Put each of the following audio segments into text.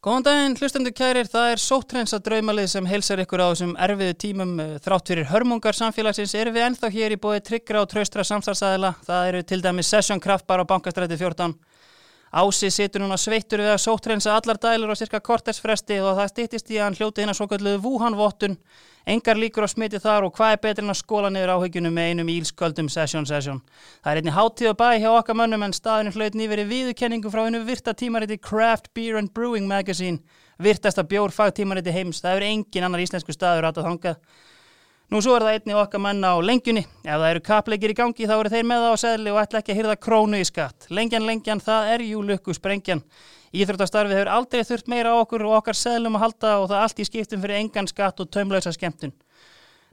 Góðan daginn, hlustendur kærir, það er sóttrensa draumalið sem heilsar ykkur á þessum erfiðu tímum. Eh, þrátt fyrir hörmungar samfélagsins erum við ennþá hér í bóði tryggra og traustra samstarfsæðila, það eru til dæmi Session Kraftbar á bankastræti 14 Ási situr núna sveittur við að sóttrensa allar dælur á cirka kortersfresti og það stýttist í að hann hljóti hinn að svo kalluðu Wuhan-vottun Engar líkur á smiti þar og hvað er betur en að skóla niður áhyggjunum með einum ílsköldum sesjón. Það er einni háttíð og bæ hjá okkar mönnum en staðinu hlaut nýveri viðurkenningu frá einu virta tímariti Craft Beer and Brewing Magazine, virtasta bjór fagtímariti heims. Það er engin annar íslensku staður að þangað. Nú svo er það einni okkar manna á lengjunni. Ef það eru kapleikir í gangi þá eru þeir með það á segli og ætla ekki að hýrða krónu í skatt. Lengjan, lengjan, það er jú lukku sprengjan. Íþróttastarfið hefur aldrei þurft meira á okkur og okkar seglum að halda og það allt í skiptum fyrir engan skatt og taumlausa skemmtun.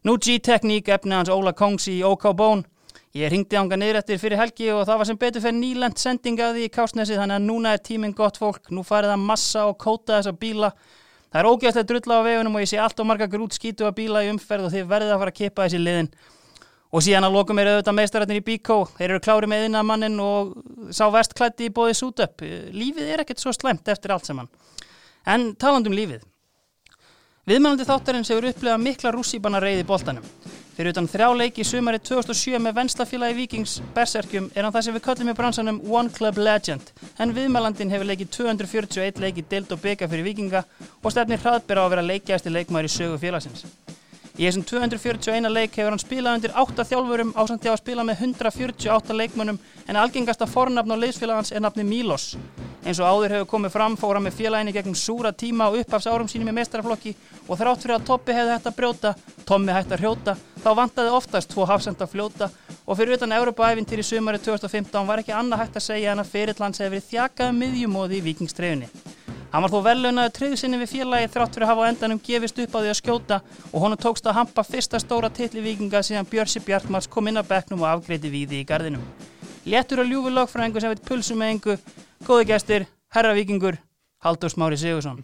Nú G-tekník efni hans Óla Kongs í OK Bón. Ég ringdi ánga niður eftir fyrir helgi og það var sem betur fyrir nýlend sending af því í kásnesi þannig að núna er tíminn gott fólk. Nú farið það massa og kóta þessa bíla. Það er ógeðslega drull á vegunum og ég sé allt og marga grút skítu að bíla í umferð og þið verðið að fara að kippa þessi liðin. Og síðan að lokum er auðvitað meistarættin í Bíkó, þeir eru klári með innamannin og sá vestklætti í bóði sútöpp. Lífið er ekkert svo slemt eftir allt saman. En talandum lífið. Viðmælandi þáttarins hefur upplegað mikla rússýbana reyði bóltanum. Fyrir utan þrjá leiki í sumari 2007 með venslafélagi Vikings Berserkjum er hann það sem við köllum í bransanum One Club Legend. En viðmælandin hefur leikið 241 leiki deild og bygga fyrir Vikinga og stefnir hraðbyrra á að vera leikjæsti leikmæri í sögu félagsins. Í þessum 241 leik hefur hann spilað undir 8 þjálfurum ásamt því að spila með 148 leikmönnum en algengasta fornafn á liðsfélagans er nafni Mílos. Eins og áður hefur komið fram fóra með félaginni gegnum súra tíma og uppafs árum sínum í mestaraflokki og þrátt fyrir að Toppi hefði hægt að brjóta, Tommi hægt að hrjóta, þá vantaði oftast tvo hafsend að fljóta og fyrir utan Európa-ævintir í sumari 2015 var ekki annað hægt að segja en að fyrirlands hefði verið þjakað um miðjumóði í vikingstrefinni. Hann var þó velaunaði treyðsinni við félagi þrátt fyrir að hafa endanum gefist upp á því að skjóta og honum tókst að hampa fyrsta stóra titli vikinga síðan Björsi Bjartmars kom inn á bekknum og afgreiti víði í gardinum. Léttur og ljúfi lagfræðingur sem veit pulsu með engu, góði gestir, herra vikingur, Haldur Smári Sigursson.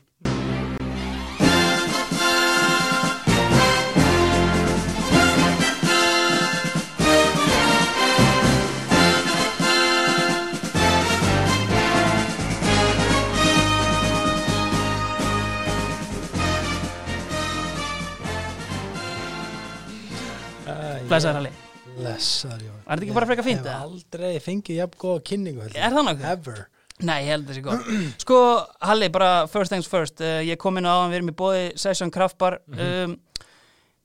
Blessaður Halli. Blessaður, já Var þetta ekki bara frekar fínt, Ég hef aldrei fengið jafn góða kynningu. Er það? Ever. Nei, ég held þessi gott. Sko, Halli, bara first things first. Uh, Ég kom inn á áðan, við erum í bóði Session Kraftbar. Um,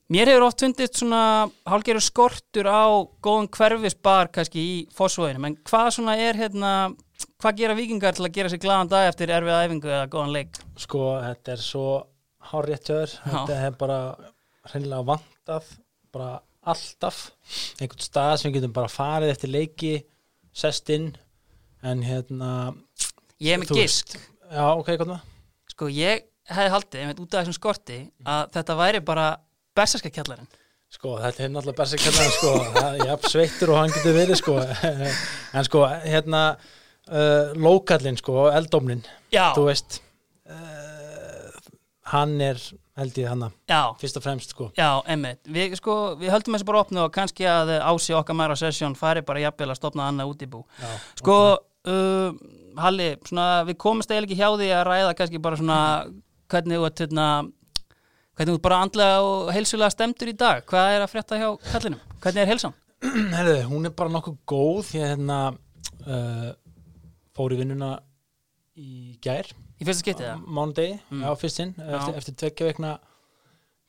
Mér hefur oft fundist svona hálfgerður skortur á góðum hverfisbar kannski í fósvöginum en hvað svona er hérna hvað gera vikingar til að gera sér glaðan dag eftir erfiða æfingu eða góðan leik? Sko, þetta er svo hárréttjöður Þetta er bara hreinlega vantað. Bara alltaf. Einhvern stað sem við getum bara farið eftir leiki sest inn en hérna Ég með þú gisk. Já, ok, hvað með? Sko, ég hefði haldið, einmitt út af þessum skorti að þetta væri bara berserska kjallarinn. Sko, þetta er náttúrulega berserkjallar sko, það- ég haf sveittur og hann getur verið sko. En sko, hérna uh, lókallinn sko, eldómnin Já, þú veist uh, hann er held ég hanna já, fyrst og fremst sko. Já, einmitt. Við, sko, við höldum þessu bara opnu og kannski að ási okkar mæra sessjón fari bara jafnvel að stopna annað útibú. Já, Sko, uh, Halli, svona, við komumst eiginlega ekki hjá því að ræða kannski bara svona hvernig þú ert hérna, hvernig þú bara andlega og heilsulega stemdur í dag. Hvað er að frétta hjá kallinum? Hvernig er heilsan? Herðu, hún er bara nokkuð góð. Því að hérna uh, fór í vinnuna í gær Í fyrsta skiptið það? mánudegi, Mm. já, fyrst sinn Já. eftir, eftir tveggja vekna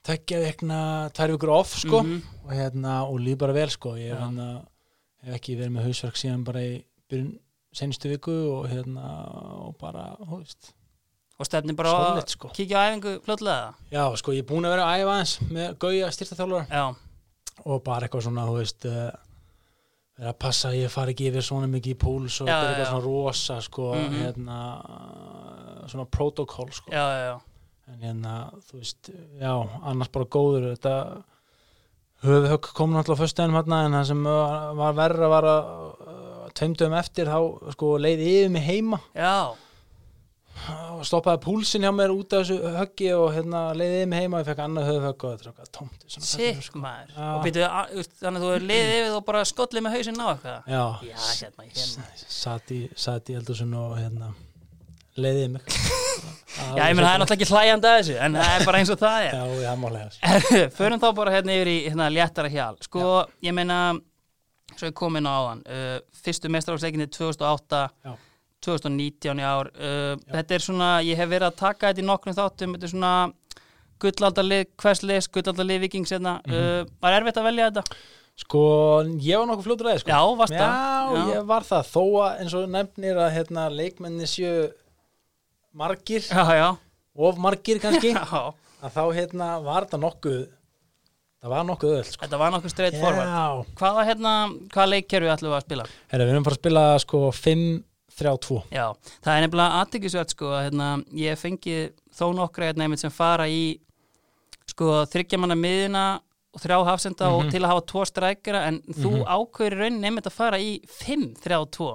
tveggja vekna, tvær vikur off sko Mhm. og hérna, og líf bara vel sko ég hérna, hef ekki verið með hausverk síðan bara í byrjun senstu viku og hérna og bara, þú veist Og stefnir bara Solid, að sko. kíkja á æfingu fljótlega? já, sko, ég er búin að vera að æfa aðeins með Gauja styrtaþjálfara Já, og bara eitthvað svona, þú veist uh, vera að passa að ég fari ekki yfir svona mikið í púls og Já, eitthvað já. svona rosa sko, Mhm. hérna uh, svona protocol sko já, já, já. en hérna, þú veist, já annars bara góður, þetta höfuhögg kom náttúrulega á föstudinum hérna en það sem var, var verra var að uh, tveimdöfum eftir þá sko leiði yfir mig heima Já, og stoppaði púlsin hjá mér út af þessu höggi og hérna leiði yfir mig heima og ég fekk annað höfuhögg og þetta er tómt fellur, sko. maður. Já. Og býtu, þannig að þú er liðið yfir og bara skollið með hausinn á eitthvað. Já, Já, hérna, hérna. satt í, í eldursun og hérna leiðið mig Já, ég menn það er náttúrulega ekki hlæjandi að þessu en það er bara eins og það er Já, já, málega Förum þá bara hérna yfir í hérna, léttara hjal Sko, ég meina svo ég kom inn á áðan uh, fyrstu mestrarásleikinni 2008 Já. 2019 í ár uh, þetta er svona, ég hef verið að taka þetta í nokkrum þáttum, þetta er svona gullaldalið, hverslis, gullaldalið vikings hérna, uh, var erfitt að velja þetta? Sko, ég var nokkuð fljótur aðeins sko. Já, varst Já, það? ég var það, þó að eins og nefnir að hérna, leikmenni séu margir, Já, já, of margir kannski. Já. að þá hérna var þetta nokkuð það var nokkuð öll sko. Þetta var nokkuð straight forward. Já, Hvaða, hérna, hvaða leikkerfi ætlum við að spila? Herra, við erum bara að spila sko 5-3-2 Já, það er nefnilega aðtækisvært sko að hérna, ég fengi þó nokkra hérna einmitt sem fara í sko þryggjamanna miðina og þrjá hafsenda og til að hafa tvo strækjara en þú ákveður í rauninni einmitt að fara í 5-3-2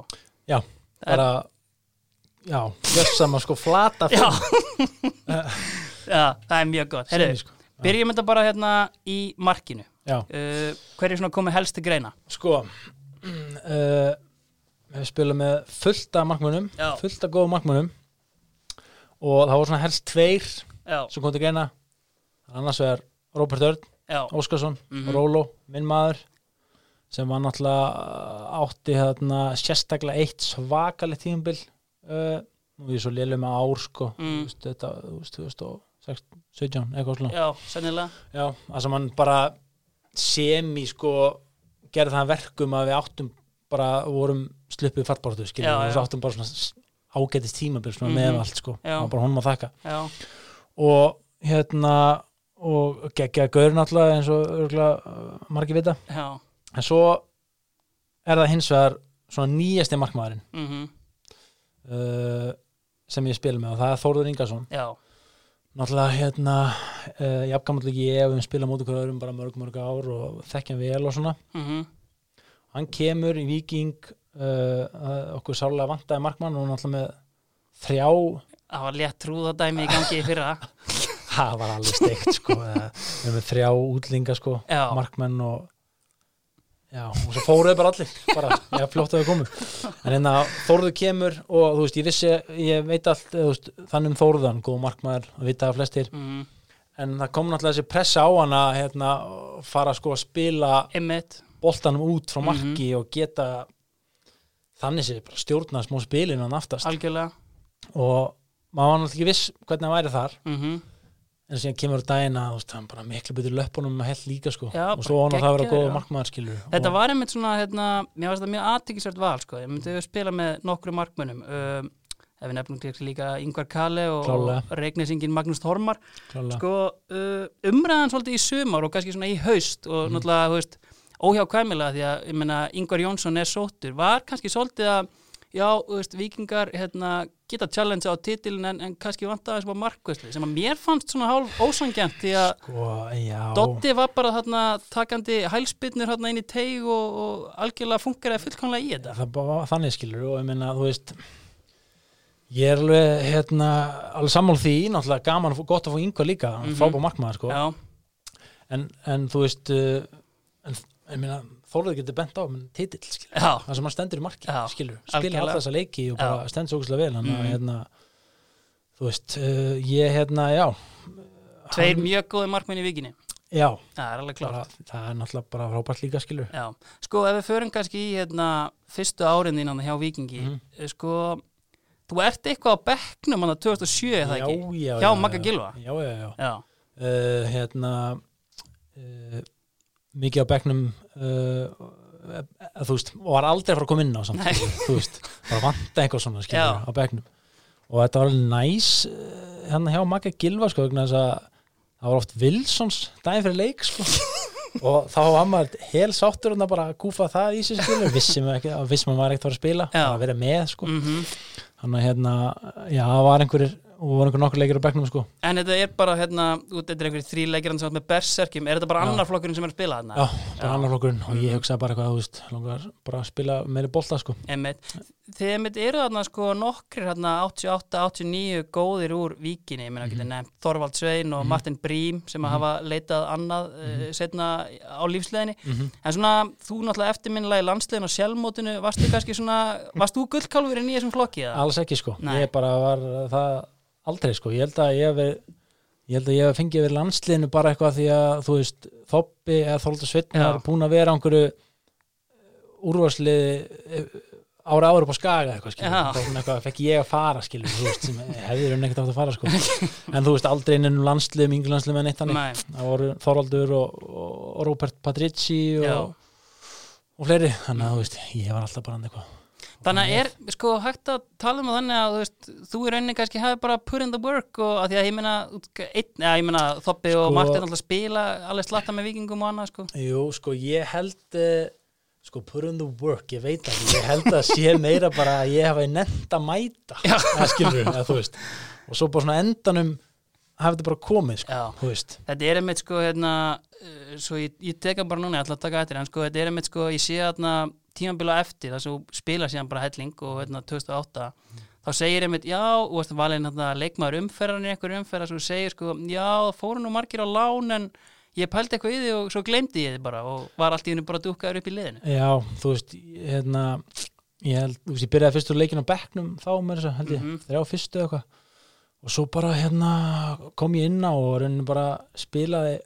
Já, bara Já, gjössam að sko flata Já. Já, það er mjög gott. Herru, sko. Byrjum þetta bara hérna í markinu. Uh, Hver er svona komið helst til greina? sko mm, uh, við spilum með fullt af markmönum Já. fullt af góðum markmönum og það voru svona helst tveir Já, sem kom til greina. Annars vegar Róbert Örn Óskarsson, Mhm. Róló, minn maður sem var náttúrulega átti hérna sérstaklega eitt svakalegt tímabil uh, og við svo lélum með ár sko. Mm. veist, þetta, þú veist, 2016, 17 eitthvað slá já, sennilega. Já, það sem hann bara semi sko gerði það að verkum að við áttum bara vorum sluppið fattbáratu skilja, Já, við áttum bara svona ágætist tímabil svona Mhm. með allt sko, bara honum að þakka. Já, og hérna og geggja gaur náttúrulega eins og örgulega uh, margir vita. Já. En svo er það hins vegar svona nýjasti markmaðurinn. Mm uh, sem ég spila með og það er Þórður Ingarsson Já, náttúrulega hérna uh, jafngamall ekki ég og við spila móti hverju öðrum bara mörg mörg ár og þekkjum vel og svona. Mm hann kemur í Viking uh, okkur sárlega vantaði markmann og náttúrulega með þrjá það var létt trúðadæmi í gangi fyrra. Það var alveg steikt sko með þrjá útlinga sko Já. markmenn og já, og svo fóruðu bara allir bara, já, fljótt að þau komu. En hérna Þórður kemur og þú veist, ég vissi ég veit allt, veist, þannig um Þórðan góð markmaður, að vita að flestir. Mm. en það kom náttúrulega þessi pressa á hana hérna, fara sko að spila Einmitt. boltanum út frá Mhm. marki og geta þannig séð bara stjórna smá spilinu hann aftast. Algjörlega. Og maður var náttúrulega ekki viss hvernig hann væri þar. Mm en síðan kemur að þú veist, hann bara miklu betur löpunum að held líka sko Já, og svo hann að það vera góða markmaður skilur Þetta og, var einmitt svona, hérna, mér varst það mjög aðtækisvært val, sko. Ég myndi spila með nokkru markmönnum. Um, ef við nefnum til líka Ingvar Kale og, og Reyknesingin Magnús Þormar. klálega. Sko, uh, umræðan svolítið í sumar og kannski svona í haust og Mhm. náttúrulega, þú veist, óhjákvæmilega því að, ég meina, Ingvar Jónsson er sóttur. Var kannski svolítið að, já, þú veist, vikingar, hérna, geta challenge á titilin en, en kannski vantaði sem á markvæsli sem að mér fannst svona hálf ósangjant því að sko, Dotti var bara þarna takandi hælspinnur þarna inn í teig og, og algjörlega funkar eða fullkomlega í þetta. það bara var þannig skilur og ég meina þú veist ég er alveg hérna alveg sammál því, náttúrulega gaman og gott að fá yngvar líka, mm. -hmm. frábá markmaður sko en, en þú veist uh, en, ég meina Þórður getur bent á skilur já, það sem hann stendur í marki algjörlega. alltaf þessa leiki og bara stendur svo ógæslega vel Mhm. að hérna þú veist, uh, ég hérna, já tveir hann- mjög góði markmenn í vikinni. já, Það er alveg klart. bara, það er náttúrulega bara frábært líka skilur Já, sko ef við förum kannski í hérna, fyrstu árin þínan hjá vikingi, Mhm. eh, sko, þú ert eitthvað á bekknum hann 2007 eða já, ekki? já, Hjá já, Magga já. Gylfa? já, já, já Já, uh, hérna uh, mikið á bekknum uh, uh, þú veist, og var aldrei að fara að koma inn á samt, þú veist, bara vanta eitthvað svona skilur, á bekknum. Og þetta var alveg næs uh, hérna hjá Magga Gilva sko, að það var oft Wilsons daginn fyrir leik sko. Og þá var maður hel sáttur og bara að kúfa það í sig skilur vissum ekki, vissum að maður ekkert var að spila Já. að vera með sko. Mm þannig að hérna, já, það var einhverjir og voru einhver nokkur leikir á bekknum sko. En þetta er bara, hérna, út, er einhverjir þrý leikir sem með berserkjum, er þetta bara annar flokkurinn sem er að spila þarna? Já, bara annar flokkurinn. Og ég Mhm. hugsaði bara eitthvað, þú veist, langar bara að spila meiri bolta sko. Einmitt. Þið einmitt eru þarna sko nokkrir hérna 88-89 góðir úr víkinni, ég meina Mhm. getur nefnt Þorvald Svein og Martin Brím sem að hafa leitað annað mm setna á lífsleginni Mhm. en svona þú náttúrulega eftirminnilega í landslegin og sjálfmótinu, varstu kannski svona varst þú gullkálfurinn í þessum flokki aldrei sko, ég held að ég hef ég held að ég hef fengið yfir landsliðinu bara eitthvað því að þú veist Þoppi eða Þólda Sveitn Já. var búin að vera á einhverju úrvarsliði ára ára upp á skaga eitthvað skilur, þá fekk ég að fara skilur, þú veist, sem hefðir hún ekkert átt að fara sko. En þú veist, aldrei inn um landsliðum, yngri landsliðum en eitt þannig, það voru Þorvaldur og, og Robert Patrici og, og fleiri, þannig að þú veist ég var alltaf bara eitthvað þannig að er sko hægt að tala um þannig að þú veist, þú í rauninni kannski hafi bara put in the work og að því að ég meina, einn, eða ég meina Þoppi og Sko- Martin alltaf spila alveg slatta með vikingum og annað sko. Jú, sko, ég held uh, sko, put in the work, ég veit ekki ég held að sé meira bara að ég hafa nefnt að mæta, það skilur eða þú veist, og svo bara svona endanum hafi þetta bara komið, sko, Já. þú veist. Þetta er einmitt sko hérna, uh, svo ég, ég teka bara núna, ég ætla að taka eftir en sko þetta er einmitt sko, ég sé hérna tímabila eftir þess að þú spila síðan bara helling og hérna 2008 þá segir einmitt, já, og veist valin hérna leikmaður umferðan í einhver umferðar svo segir sko, já, það fóru nú margir á lán en ég pældi eitthvað í því og svo glemdi ég þið bara og var allt í hennu bara dúkkaður upp í liðinu Já, þú veist, hérna ég held, þú veist, ég byrjaði fyrstu leikin á bekknum þá með þess að, held ég, Mhm. þrjá fyrstu eitthvað og svo bara, hérna kom ég inn á og rauninni bara spilaði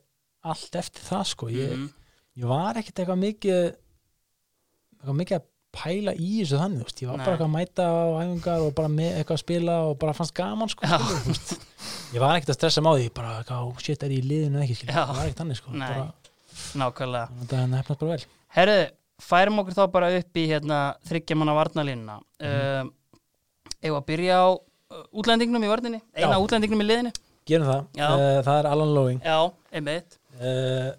allt eftir það, sko ég, Mhm. ég var ekkert eitthvað mikið mikið að pæla í þessu þannig, veist, ég var Nei. bara að mæta á æfingar og bara með eitthvað að spila og bara fannst gaman, sko, skilur, ég var ekkert að stressa mig á því, bara, "Ó, shit, er ég í liðinu eða ekki, skilur, það var ekkert þannig, sko. Bara, nákvæmlega. Það hefnast bara vel. Herðu, færum okkur þá bara upp í hérna þryggjamanna varnalínuna Mhm. um, Ef að byrja á uh, útlendingnum í vörninni, eina Já. útlendingnum í liðinu? Gerum það, uh, það er Alan Lowing Já, einmitt. Uh,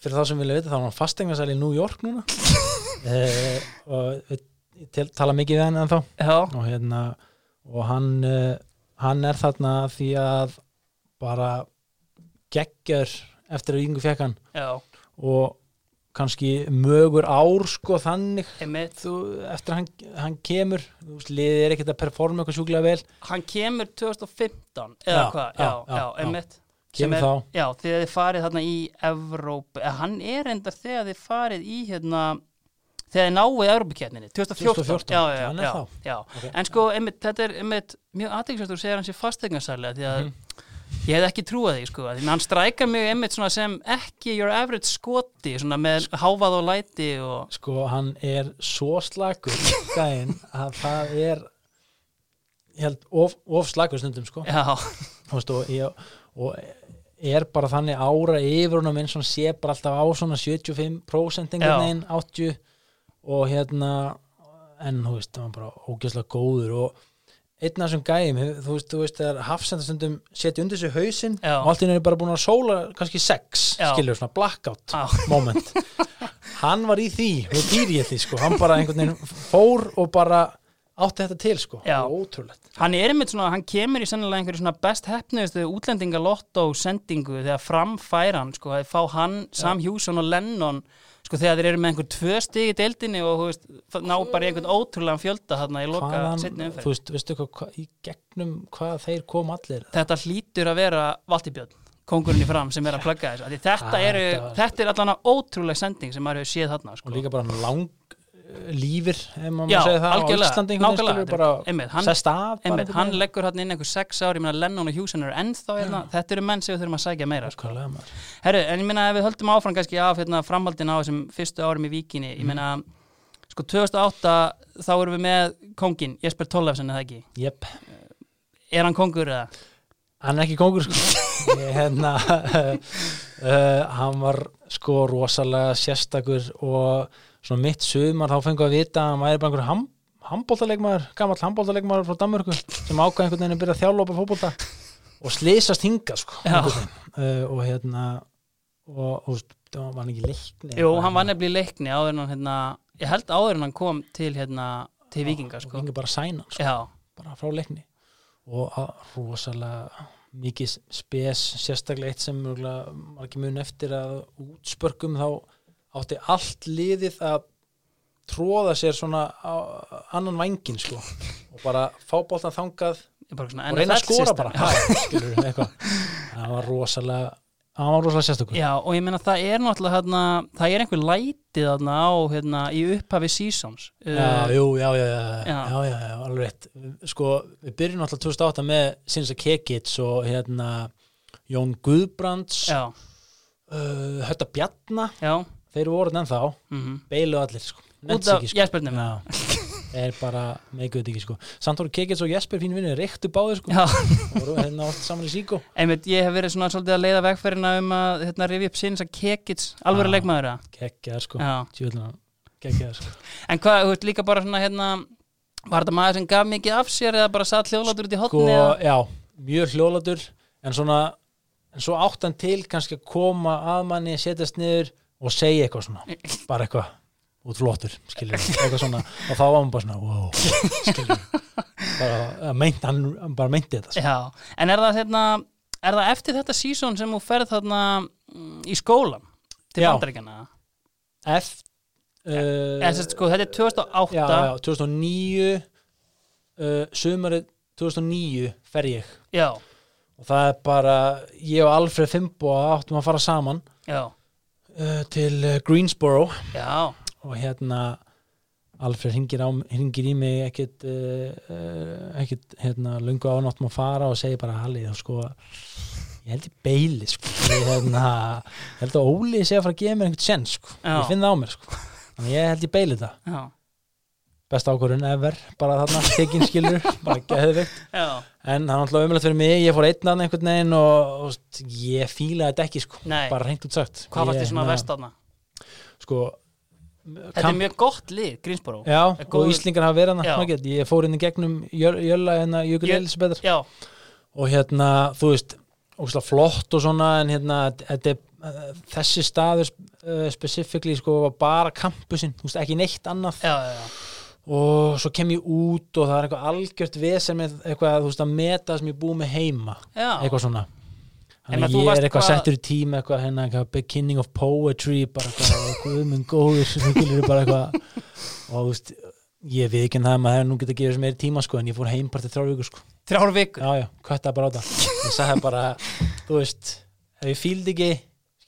fyrir þá sem vilja vita þá er hann fastegnarsæli í New York núna uh, og tel, tala mikið við hann en þá og hérna og hann, uh, hann er þarna því að bara geggjör eftir að yngu fekk hann. Já, og kannski mögur ár sko þannig. Þú, eftir að hann, hann kemur liðið er ekkert að performa eitthvað sjúklega vel. Hann kemur 2015 eða hvað, já, já, já, Sem kemur er- þá. Já, þegar þið farið þarna í Evrópu, eða hann er enda þegar þið farið í hérna þegar þið náið Evrópuketninni 2014, 2014, Já, já, já, þá. já. Ok. En sko, einmitt, þetta er einmitt mjög aðeinsvægt segir hann sé fastegnarsælega því að Mhm. ég hef ekki trúað því, sko að því að hann strækar mig einmitt sem ekki your average skoti, með háfað og læti og sko hann er svo slagur gæinn að það er ég held of, of slagur stundum sko Þú veist, og, ég, og er bara þannig ára yfir honum eins og hann sé bara alltaf á svona 75% Já. einhvern veginn 80 og hérna en þú veist, það var bara ógeðslega góður og einn af þessum gæjum þú veist, þú veist, þegar hafsendastundum setja undir sig hausinn Já. og allt í henni er bara búin að sóla kannski sex, Já. skilur, svona blackout Já. moment hann var í því, og dýr ég því sko, hann bara einhvern veginn fór og bara átti þetta til sko, Já. Það var ótrúlegt. Hann er einmitt svona, hann kemur í sennilega einhverju svona best hefnuðustu útlendinga lotto sendingu þegar framfæra hann, sko, að fá hann, Sam Hjússon og Lennon sko þegar þeir eru með einhver tvö stig í deildinni og þú veist, það ná bara einhvern ótrúlegan fjölda þarna í loka setni þú umferð. veist, veistu hvað, í gegnum hvað þeir kom allir? Þetta hlýtur að vera Valtibjörn kongurinn í fram sem er að plugga því þetta, þetta er allan ótrúleg sending sem maður hefur séð þarna sko. og líka bara lang lífir Já, má segja það á algjörlega, hann- leggur hann inn einhver sex ár, ég meina Lennon og Hjússon eru ennþá hérna, þetta eru menn sem við þurfum að sækja meira sko. Herru, en ég meina ef við höldum áfram kannski af hérna, framhaldin á þessum fyrstu árum í Víkinni, ég meina sko 2008 þá erum við með kongin, Jesper Tollefsen eða ekki? Jep, er hann kongur eða? hann er ekki kongur sko. Ég, hérna uh, hann var sko rosalega sérstakur og svona mitt sumar þá fengu að vita að hann væri bara einhver ham, handbóltalegmaður, gamall handbóltalegmaður frá Danmörku sem ákvað einhvern veginn að byrja að þjálfa upp fótbolta og slysast hingað sko uh, og hérna og, og það var ekki leikni Jú, hann var nefnilega leikni áður en hann hérna, ég held áður en hann kom til hérna til Víkinga sko. og hinga bara sæna sko, bara frá leikni. Og að- rosalega mikið spes sérstaklega eitt sem örugglega margir mun eftir að útspörkum þá átti allt liðið að tróða sér svona annan vængin sko. Og bara fá boltan þangað svona og reyna að skora system. bara. Já, skilur það var rosalega það var rosalega sérstökur Já, og ég meina það er náttúrulega hérna, það er einhver lætið þarna á hérna, í upphafi seasons. Já, Uh, jú, já, já, já, Já. já, alveg rétt. Sko, við byrjum alltaf 2008 með Sinsa Kekits og hérna Jón Guðbrands, uh, Hötta Bjarna, já þeir voru ennþá, mm beilu allir, sko. Út af sko. Jespernum Já, er bara þetta ekki, sko. Samt voru Kekits og Jesper fínu vinni, reyktu báði, sko. Voru hérna oft saman í síkó. einmitt, ég hef verið svona svolítið að leiða vegferðina um að hérna, rifja upp sinns að kekits alvöru Já. leikmaður eða? Kekjaðar, sko. Kekjaðar, sko. en hvað, þú veist líka bara svona hérna var þetta maður sem gaf mikið af sér eða bara satt hljóðlátur út í Sko, hotni eða? já, mjög hljóladur, en svona, en svo áttan til kannski að koma að manni, setjast niður og segja eitthvað svona. bara eitthvað út flottur, skilur eitthvað svona, og þá var hann bara svona wow, skilur bara, að meint, hann bara meinti þetta sko. Já, en er það hérna er það eftir þetta season sem þú ferð þarna mm, í skólan til Já. bandaríkjana? F uh, Eða sérst sko, þetta er 2008 já, já, 2009 uh, sumarið 2009 fer ég já, og það er bara, ég og Alfred Fimbo áttum að fara saman já, uh, til uh, Greensboro já, og hérna Alfred hringir, á, hringir í mig ekkit, uh, ekkit hérna, lungu ánáttum að fara og segir bara Halli, þá sko ég held ég beili sko. ég, hérna, held að Óli sé að fara að gefa mér einhvern sens sko. Já. ég finn það á mér sko. þannig ég held ég beili það já, besta ákvörðun ever, bara þarna tekin skilur, bara geðvikt en það er alltaf umlega fyrir mig, ég fór einn aðna einhvern veginn og, og ég fílaði þetta ekki sko. Nei. bara reynt út sagt hvað varst þið svona hérna, vest þarna? sko, Þetta er mjög gott lið, Greensboro Já, Er og Íslingar hafa verið hana ég fór inn í gegnum jöl- jölla hérna Jökul Elisabethar og hérna, þú veist óslega flott og svona en hérna, þetta er þessi staður uh, specifíkli sko var bara campusinn, þú veist, ekki neitt annað já, já, já. Og svo kem ég út og það er eitthvað algjört vesen með eitthvað, þú veist, að meta sem ég búið með heima. Já. eitthvað svona. Þannig að ég er eitthvað hvað- settur í tíma eitthvað hérna, eitthvað beginning of poetry bara eitthvað, guðmund góður eitthvað. Og þú veist, ég við ekki en það að maður hefur nú getað að gefa þessu meiri tíma sko en ég fór heim bara til þrjár vikur sko. Þrjár vikur? Já já, kvættaði bara á það. Ég sagði bara, þú veist ef ég fíldi ekki,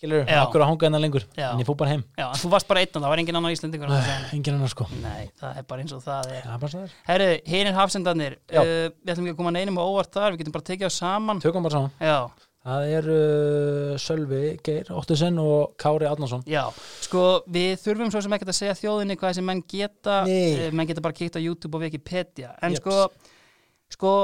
skilur, okkur að hanga hennar lengur? Já. en ég fór bara heim, Já, en þú varst bara einn og það var engin annar Íslendingur engin annar sko. Nei, það er bara eins og það er. Það er Herru, hinir hafsendarnir uh, Við ætlum ekki að koma neinum á óvart þar Við getum bara tekið á saman. Tökum bara saman. Já, það er uh, Sölvi Geir Óttusen og Kári Átnason já Sko, við þurfum svo sem ekkert að segja þjóðinni hvað þessi menn geta uh, Menn geta bara kíkt á YouTube og Wikipedia. En Jeps. sko, sko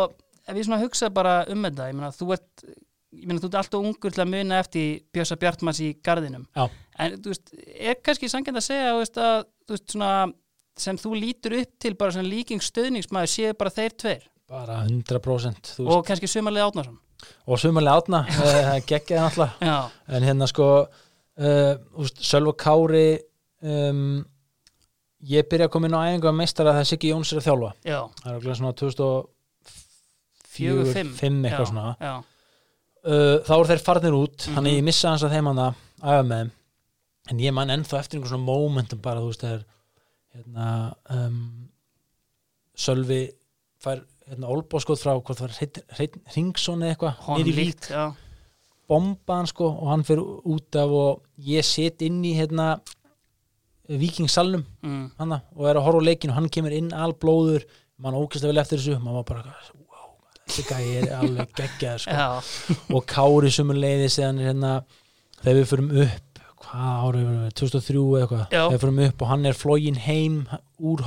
Ef við svona hugsa bara um þetta Ég meina, þú ert Ég meina, þú ert alltaf ungur til að muna eftir Bjösa Bjartmanns í garðinum. Já. En, þú veist, er kannski sangjönd að segja þú veist, að, þú veist, svona sem þú lítur upp til bara svona líking stöðningsmaður séu bara þeir tveir? Bara 100% þú veist, og kannski sumarlið átnarsson og sumarlega átna uh, geggjaði Já, en hérna sko uh, Sölva Kári um, ég byrja að koma inn á æfingu að meistara þegar Siggi Jóns er að þjálfa. Já, það er okkur svona 2004 fjögur, fimm 5 Já, eitthvað svona. Já, uh, þá eru þeir farnir út. Mhm. þannig ég missa hans að þeim hann að æfa með. Þeim en ég man ennþá eftir einhver svona momentum bara þú veist þegar hérna um, Sölvi fær hérna olbóskot frá hvort það var Ringsson eða eitthvað líkt Já, bomba hann sko og hann fyrir út af og ég set inn í hérna vikingsalnum mm, og er að horfa á leikinu og hann kemur inn alblóður, mann ógæst að vel eftir þessu. Mann var bara, gæi er alveg geggjaður sko. Og Kári sumur leiðis eða hérna, þegar við fyrum upp hvað árið við, 2003 eða eitthvað. Þegar við fyrum upp og hann er flógin heim úr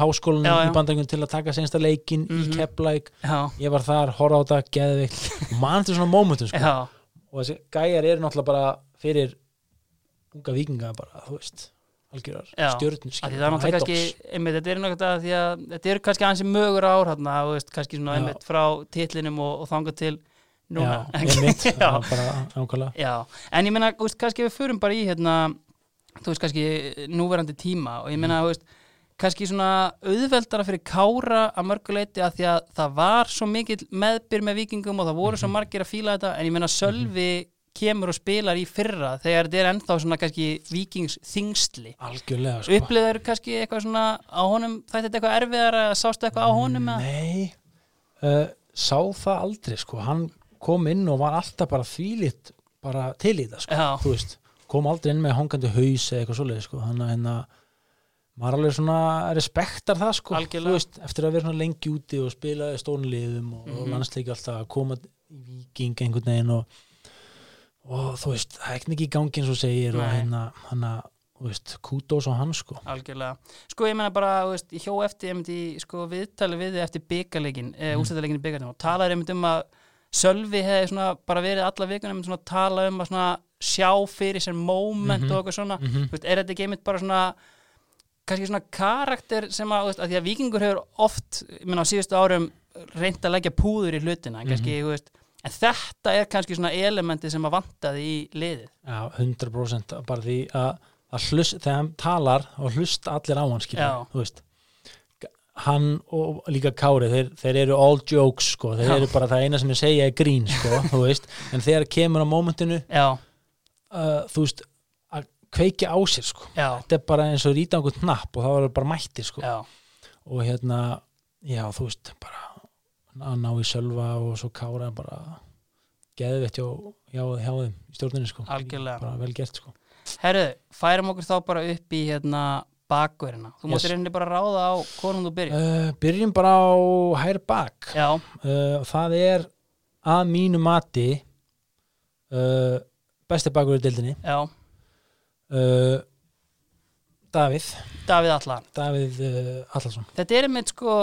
já. í bandaríkjum til að taka sensta leikin Mhm. í Keflæk já, ég var þar, horfa á þetta, geðvikt og mann til svona momentum sko. Og þessi gæjar eru náttúrulega bara fyrir unga vikinga bara, þú veist algjörar einmitt, þetta er náttúrulega því að þetta eru kannski aðeins mögur ár hérna, veist, kannski svona einmitt frá titlinum og, og þangað til núna. En ég meina, kannski við förum bara í hérna, þú veist, kannski núverandi tíma og ég meina, þú veist, kannski svona auðveldara fyrir kára að mörguleiti að því að það var svo mikill meðbyr með vikingum og það voru Mhm. svo margir að fíla þetta en ég meina Sölvi kemur og spilar í fyrra þegar þetta er ennþá svona kannski vikings þingstli algjörlega sko. upplýður kannski eitthvað svona á honum þætti þetta eitthvað erfiðar að sástu eitthvað á honum eða? Nei, uh, sá það aldrei sko, hann kom inn og var alltaf bara þvílitt bara til í það sko, þú veist kom aldrei inn með hangandi haus eða eitthvað svoleið sko, þannig að hérna maður alveg svona respektar það sko Algjörlega. veist, eftir að vera svona lengi úti og spila í stónuliðum og, Mhm. og landsleiki alltaf að koma í viking einhvern veginn og, og þú veist, það er ekki ekki í gangi eins og segir og Nei. hérna, hann að þú veist, kútós og hann sko algjörlega sko ég meina bara, þú veist, ég hjó eftir einmitt í sko viðtali við þig eftir byggarleikin e, Mhm. úrstættarleikin í byggarleikin og talaði einmitt um að Sölvi hefði svona bara verið alla vikunum svona að tala um að svona sjá fyrir sér moment Mhm. og eitthvað svona Mhm. þú veist, er þetta ekki einmitt bara svona kannski svona karakter sem að, þú veist, að því að vikingur hefur oft, ég meina á síðustu árum reynd að leggja púður í hlutina en kannski, þú veist, en þetta er kannski svona elementi sem að vantaði í liðið. Já, 100% bara því að, að hlust, þegar hann talar og hlust allir á Já. þú veist. Hann og líka Kári þeir, þeir eru all jokes sko, þeir Já. eru bara það eina sem ég segja er grín sko, þú veist, en þegar kemur á mómentinu uh, þú veist, að kveikja á sér sko, já, þetta er bara eins og rýta einhvern hnapp og það var bara mætti sko. Já. Og hérna, já þú veist bara að ná í sölva og svo Kára bara geðvett hjá, hjá, hjá þeim í stjórninni sko Algjörlega. bara vel gert sko Herðu, færum okkur þá bara upp í hérna bakverðina. Þú Yes. máttir yes. bara ráða á hvornum þú byrja. Uh, byrjum bara á hæri bak Já, uh, það er að mínu mati uh, besti bakur í dildinni já, Davíð Davíð Alla. Davíð Allarsson Þetta er einmitt sko,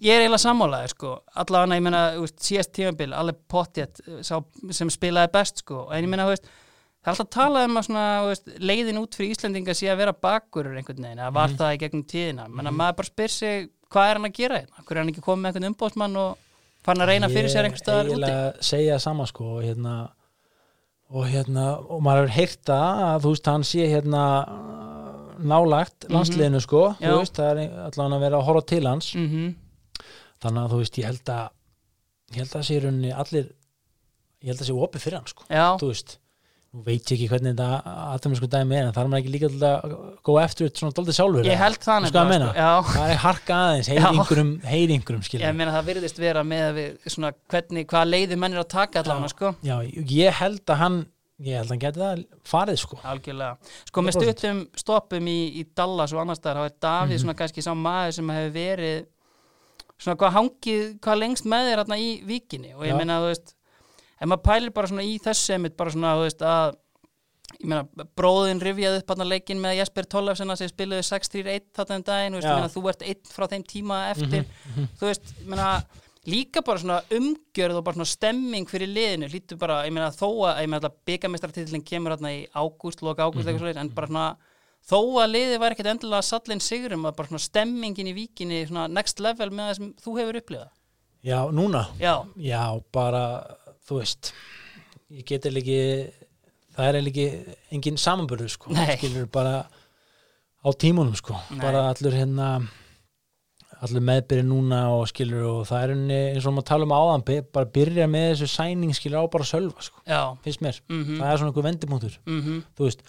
ég er eiginlega sammálaður sko, allavega ég meina, síðast tímabil, alveg pottjett sá sem spilaði best sko, en ég meina, það er alltaf talað um að svona, veist, leiðin út fyrir Íslandinga sé að vera bakurur einhvern veginn, eða var það í gegnum tíðina, menna maður bara spyr sig, hvað er hann að gera hérna? Hver er hann ekki komið með einhvern umbóðsmann og fann að reyna fyrir sér einhvers staðar úti? eiginlega segja það sama sko og hérna og hérna, og maður hefur heyrt það að þú veist, hann sé hérna nálagt landsliðinu sko Mhm. Já. þú veist, það er allan að vera að horfa til hans Mm þannig að þú veist, ég held að ég held að sé rauninni allir ég held að sé opið fyrir hann sko Já, þú veist, nú veit ég ekki hvernig þetta aðtömmu sko dæmi er, en það er maður ekki líka til að go after it svona daldið sjálfur ég held það sko að meina? það er harka aðeins, heyri Já. einhverjum heyri einhverjum, skilja Ég meina það virðist vera með við svona hvernig, hvaða leiði menn er að taka allavega sko, Já, ég held að hann ég held að hann geti það farið sko algjörlega. Sko með 100%. stuttum stoppum í, í Dallas og annars staðar, þá er Davíð Mhm. svona kannski sá maður sem hefur verið svona hvað hangið, hvað lengst með þér í víkinni? Og ég meina þú veist, ef maður pælir bara svona í þessu einmitt bara svona þú veist að ég meina, bróðin rifjaði upp hann leikin með Jesper Tollefsen sem spiluði 6-3-1 þarna um daginn, þú veist, meina, þú ert einn frá þeim tíma eftir, Mhm, þú veist, ég meina líka bara svona umgjörð og bara svona stemming fyrir liðinu, hlýttu bara, ég meina þó að, ég meina alltaf byggamestartitillin kemur hérna í ágúst, loka ágúst, Mhm. eitthvað svoleiðis, en bara svona þó að liðið væri ekkert endilega sallin sigurum að bara stemmingin í víkinni next level með það sem þú hefur upplifað? Já, núna, Já, já, bara þú veist, ég get eða ekki það er ekki engin samanbörður sko, skilur bara á tímunum sko, Nei. bara allur hérna allur meðbyrði núna og skilur og það er henni eins og maður tala um áðan bara byrja með þessu sæning skilur á bara að sölva sko, já, finnst mér. Mhm, það er svona einhver vendipunktur. Mhm, þú veist,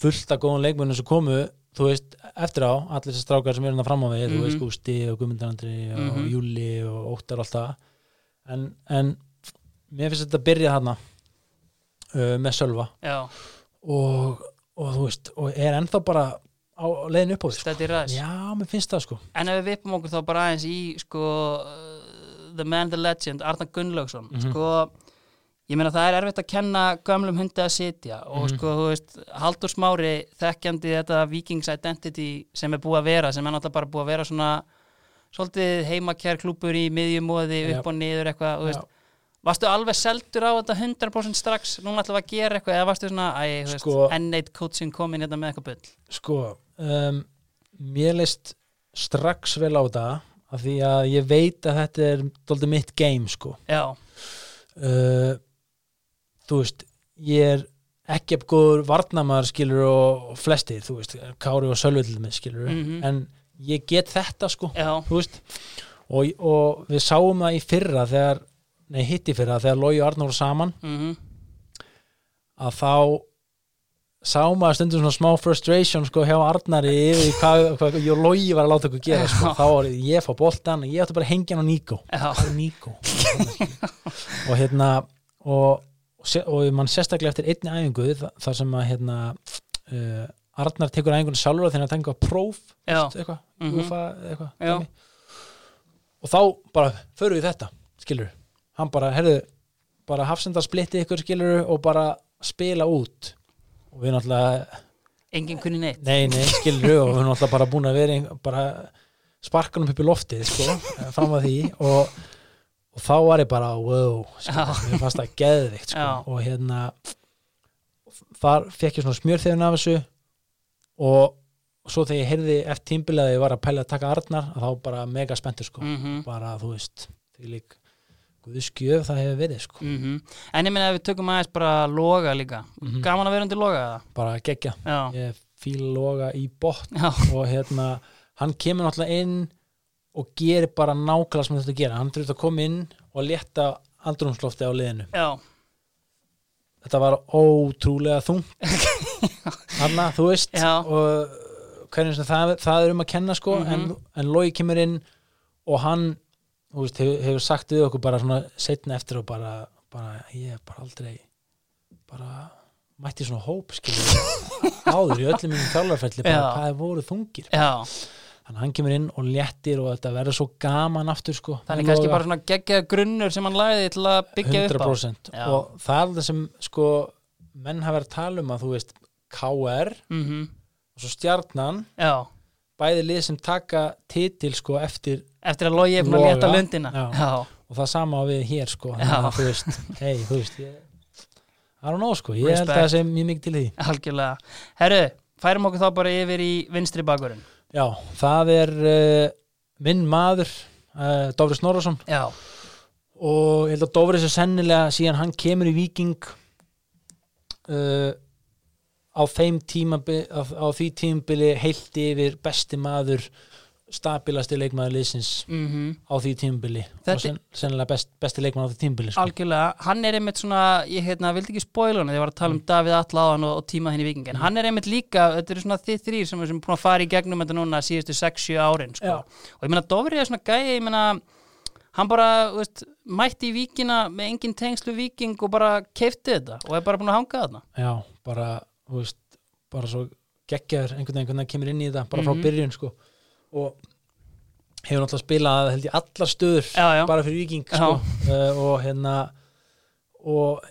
fullt af góðum leikmennum sem komu þú veist, eftir á, allir þessi strákar sem eru hérna fram á við, þú Mhm. veist, Gústi og Guðmundarandri og Mhm. Júli og Óttar og allt það en, en mér finnst þetta að byrja þarna uh, með Sölva og, og þú veist, og er ennþá bara á leiðin upp á því sko. er já, mér finnst það sko En ef við vippum okkur þá bara aðeins í sko uh, The Man, The Legend, Arnar Gunnlaugsson Mhm. sko, ég meina það er erfitt að kenna gömlum hundi að sitja og Mhm. sko, þú veist, Haldur Smári þekkjandi þetta Vikings Identity sem er búið að vera, sem er náttúrulega bara búið að vera svona svolítið heimakjær klúpur í miðjumóði, upp og niður eitthvað, þú veist, varstu alveg seldur á þetta 100% strax, núna við að gera eitthvað eða varstu svona, æ, Sko- N8 coaching komin hérna með eitthvað bull? Sko, um, mér leist strax vel á þetta af því að ég veit að þetta er dóldi mitt game sko. Uh, þú veist ég er ekki upp góður varnamaður skilur og flestir, þú veist, Kári og með skilur Mhm. en ég get þetta sko já, þú veist. Og, og við sáum það í fyrra þegar, nei hitt í fyrra þegar Lói og Arnór voru saman. Mhm, að þá sá maður stundum svona smá frustration sko hjá Arnari yfir hvað, hvað og Lói var að láta okkur gera sko. Þá var ég fá boltan og ég átti bara að hengja hann á Níko Hvað Níko og hérna og, og, mann sérstaklega eftir einni æfingu þa- þar sem að hérna uh, Arnar tekur æfingunni sjálfur þegar hann tengur að próf eitthvað, Mhm. UFA, eitthvað og þá bara förum við þetta skilur, hann bara, herðu bara hafsendar splitti ykkur skilur og bara spila út. Og við náttúrulega, engin kunni neitt. Nei, nei, skilur og við náttúrulega bara búin að vera bara sparkanum upp í loftið sko, fram að því. Og, og þá var ég bara, wow sko, mér fannst það geðvikt sko, og hérna þar fekk ég svona smjörþefin af þessu. Og svo þegar ég heyrði eftir tímbilið að ég var að pæla að taka Arnar þá bara mega spenntur sko. Mhm. Bara þú veist því lík guðu skjöf það hefur verið sko. Mm En ég meina ef við tökum aðeins bara loga líka Mhm. Gaman að vera undir loga eða? bara geggja, Já, ég fíl loga í botn. Og hérna hann kemur náttúrulega inn og gerir bara nákvæmlega sem þetta gera. Hann þurfti að koma inn og létta andrumslofti á liðinu. Já, þetta var ótrúlega þung Hanna, þú veist Já. og hvernig sem það, það er um að kenna sko Mhm. en, en Lói kemur inn og hann veist, hefur, hefur sagt við okkur bara svona setna eftir og bara, bara ég hef bara aldrei bara mætti svona hóp áður í öllum mínum þjálfarfelli bara Já. hvað er voru þungir. Já þannig að hann kemur inn og léttir og þetta verður svo gaman aftur sko. Þannig kannski Loga. bara svona geggjaða grunnur sem hann lagði til að byggja upp á. 100% Já. og það er það sem sko menn hafa verið að tala um að þú veist KR mm og svo stjarnan. Já, bæði lið sem taka titil sko eftir eftir að logi búin að leta lundina. Já. já, og það sama við hér sko. Þannig þú veist, hei, þú veist ég, I don't know sko, ég held Respect. að það sé mjög mikið til því. Algjörlega. Herru, færum okkur þá bara yfir í vinstri bakurinn já, það er uh, minn maður uh, Dófri Snorrason. Já, og ég held að Dófri sé sennilega síðan hann kemur í Viking uh, á þeim tímabili á, á því tímabili heilt yfir besti maður stabilasti leikmaður liðsins mhm á því tímabili Þetta- og sen, sennilega best, besti leikmaður á því tímabili sko. Algjörlega, hann er einmitt svona, ég heitna, vildi ekki spoila hann, ég var að tala um Davíð Atlaðan og, og tíma henni í vikingin, hann er einmitt líka, þetta eru svona þið þrýr sem er sem búin að fara í gegnum þetta núna síðustu 6-7 árin, sko. Og ég meina, Dofri er svona gæi, ég meina, hann bara, veist, mætti í vikina með engin tengslu viking og bara keifti þetta og er bara búin að hanga þarna. já, bara, veist bara svo geggjaður einhvern veginn kemur inn í þetta bara frá Mhm. byrjun sko og hefur náttúrulega spilað held ég allar stöður Já, já. bara fyrir Viking sko uh, og hérna og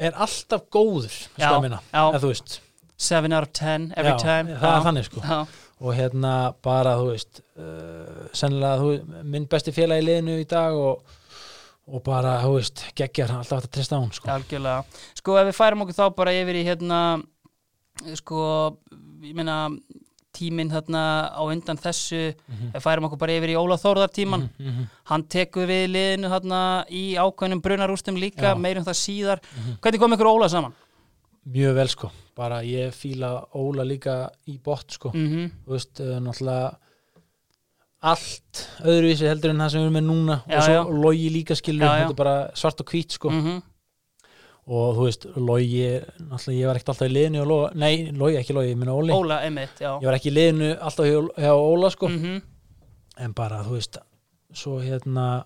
er alltaf góður sko já. eða þú veist 7 out of 10 every Já, time. það er þannig sko og hérna bara þú veist uh, sennilega þú, minn besti félag í liðinu í dag og, og bara þú veist geggjar alltaf að treysta á hún sko algjörlega. Sko, ef við færum okkur þá bara yfir í hérna, sko, ég meina, tíminn þarna á undan þessu, Mhm. ef við færum okkur bara yfir í Óla Þórðar tíman, mm -hmm. hann tekur við liðinu þarna í ákveðnum brunarústum líka, meirum það síðar. Mhm. Hvernig kom ykkur Óla saman? mjög vel sko bara ég fíla Óla líka í bótt sko Mm þú veist, uh, náttúrulega allt öðruvísi heldur en það sem við erum með núna Já, og svo logi líka skilur Já, já. þetta bara svart og hvít sko -hmm. Og þú veist, logi náttúrulega ég var ekkert alltaf í liðinu og loga, nei, logi ekki logi, ég minna Óli Óla, einmitt, já. ég var ekki í liðinu alltaf hjá, hjá Óla sko Mm en bara, þú veist, svo hérna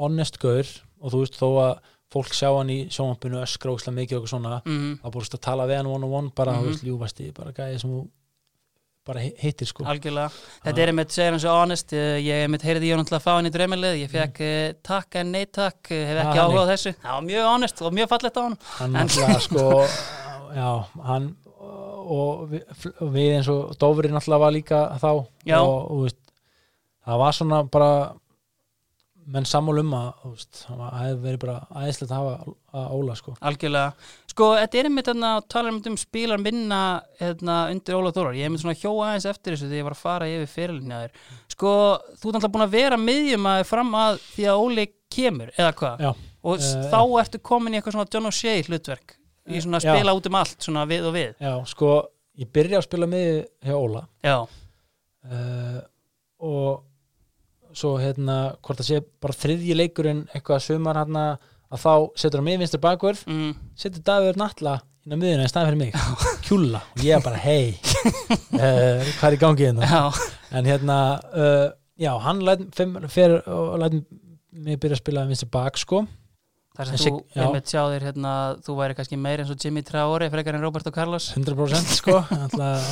honest gaur og þú veist, þó að fólk sjá hann í sjónvampinu öskra óslega mikið og eitthvað svona -hmm. þá búist að tala við hann one on one bara, Mhm. þú veist, ljúfasti, bara gæði sem þú bara hi- hittir sko Algjörlega. Þetta er einmitt, segir hann svo honest, eh, ég einmitt heyrði ég náttúrulega að fá hann í draumalið, ég fekk mm. takk en nei takk, eh, hef ekki Já, áhuga á þannig. þessu. Það var mjög honest og mjög fallegt á hann. hann En- náttúrulega sko já, hann og við, og við eins og Dófri náttúrulega var líka þá Já. og, og veist, það var svona bara menn sammál um að það hefði verið bara æðislegt að hafa að Óla sko Algjörlega. Sko, þetta er einmitt þarna að tala um spilar minna hérna, undir Óla Þórar. Ég hef einmitt svona hjóa aðeins eftir þessu þegar ég var að fara yfir fyrirlinja þér. Sko, þú ert alltaf búin að vera miðjum að fram að því að Óli kemur, eða hvað? já, Og Eh, þá ertu komin í eitthvað svona John O'Shea hlutverk. Í svona að Já. spila út um allt, svona við og við. já, sko ég byrja að spila með hjá Óla Já, uh, og svo hérna hvort það sé bara þriðji leikurinn eitthvað sumar hann að þá setur hann mig vinstur bakvörð mm. setur Dagur Natla inn á miðuna í staðan fyrir mig. Kjúla og ég bara hei uh, hvað er í gangi hérna? En hérna uh, já, hann fer og læt mig byrja að spila vinstur bak sko. Þar En sem sig- þú einmitt sjá þér hérna, þú væri kannski meir eins og Jimmy Traore frekar en Roberto Carlos. 100% sko. Alltaf,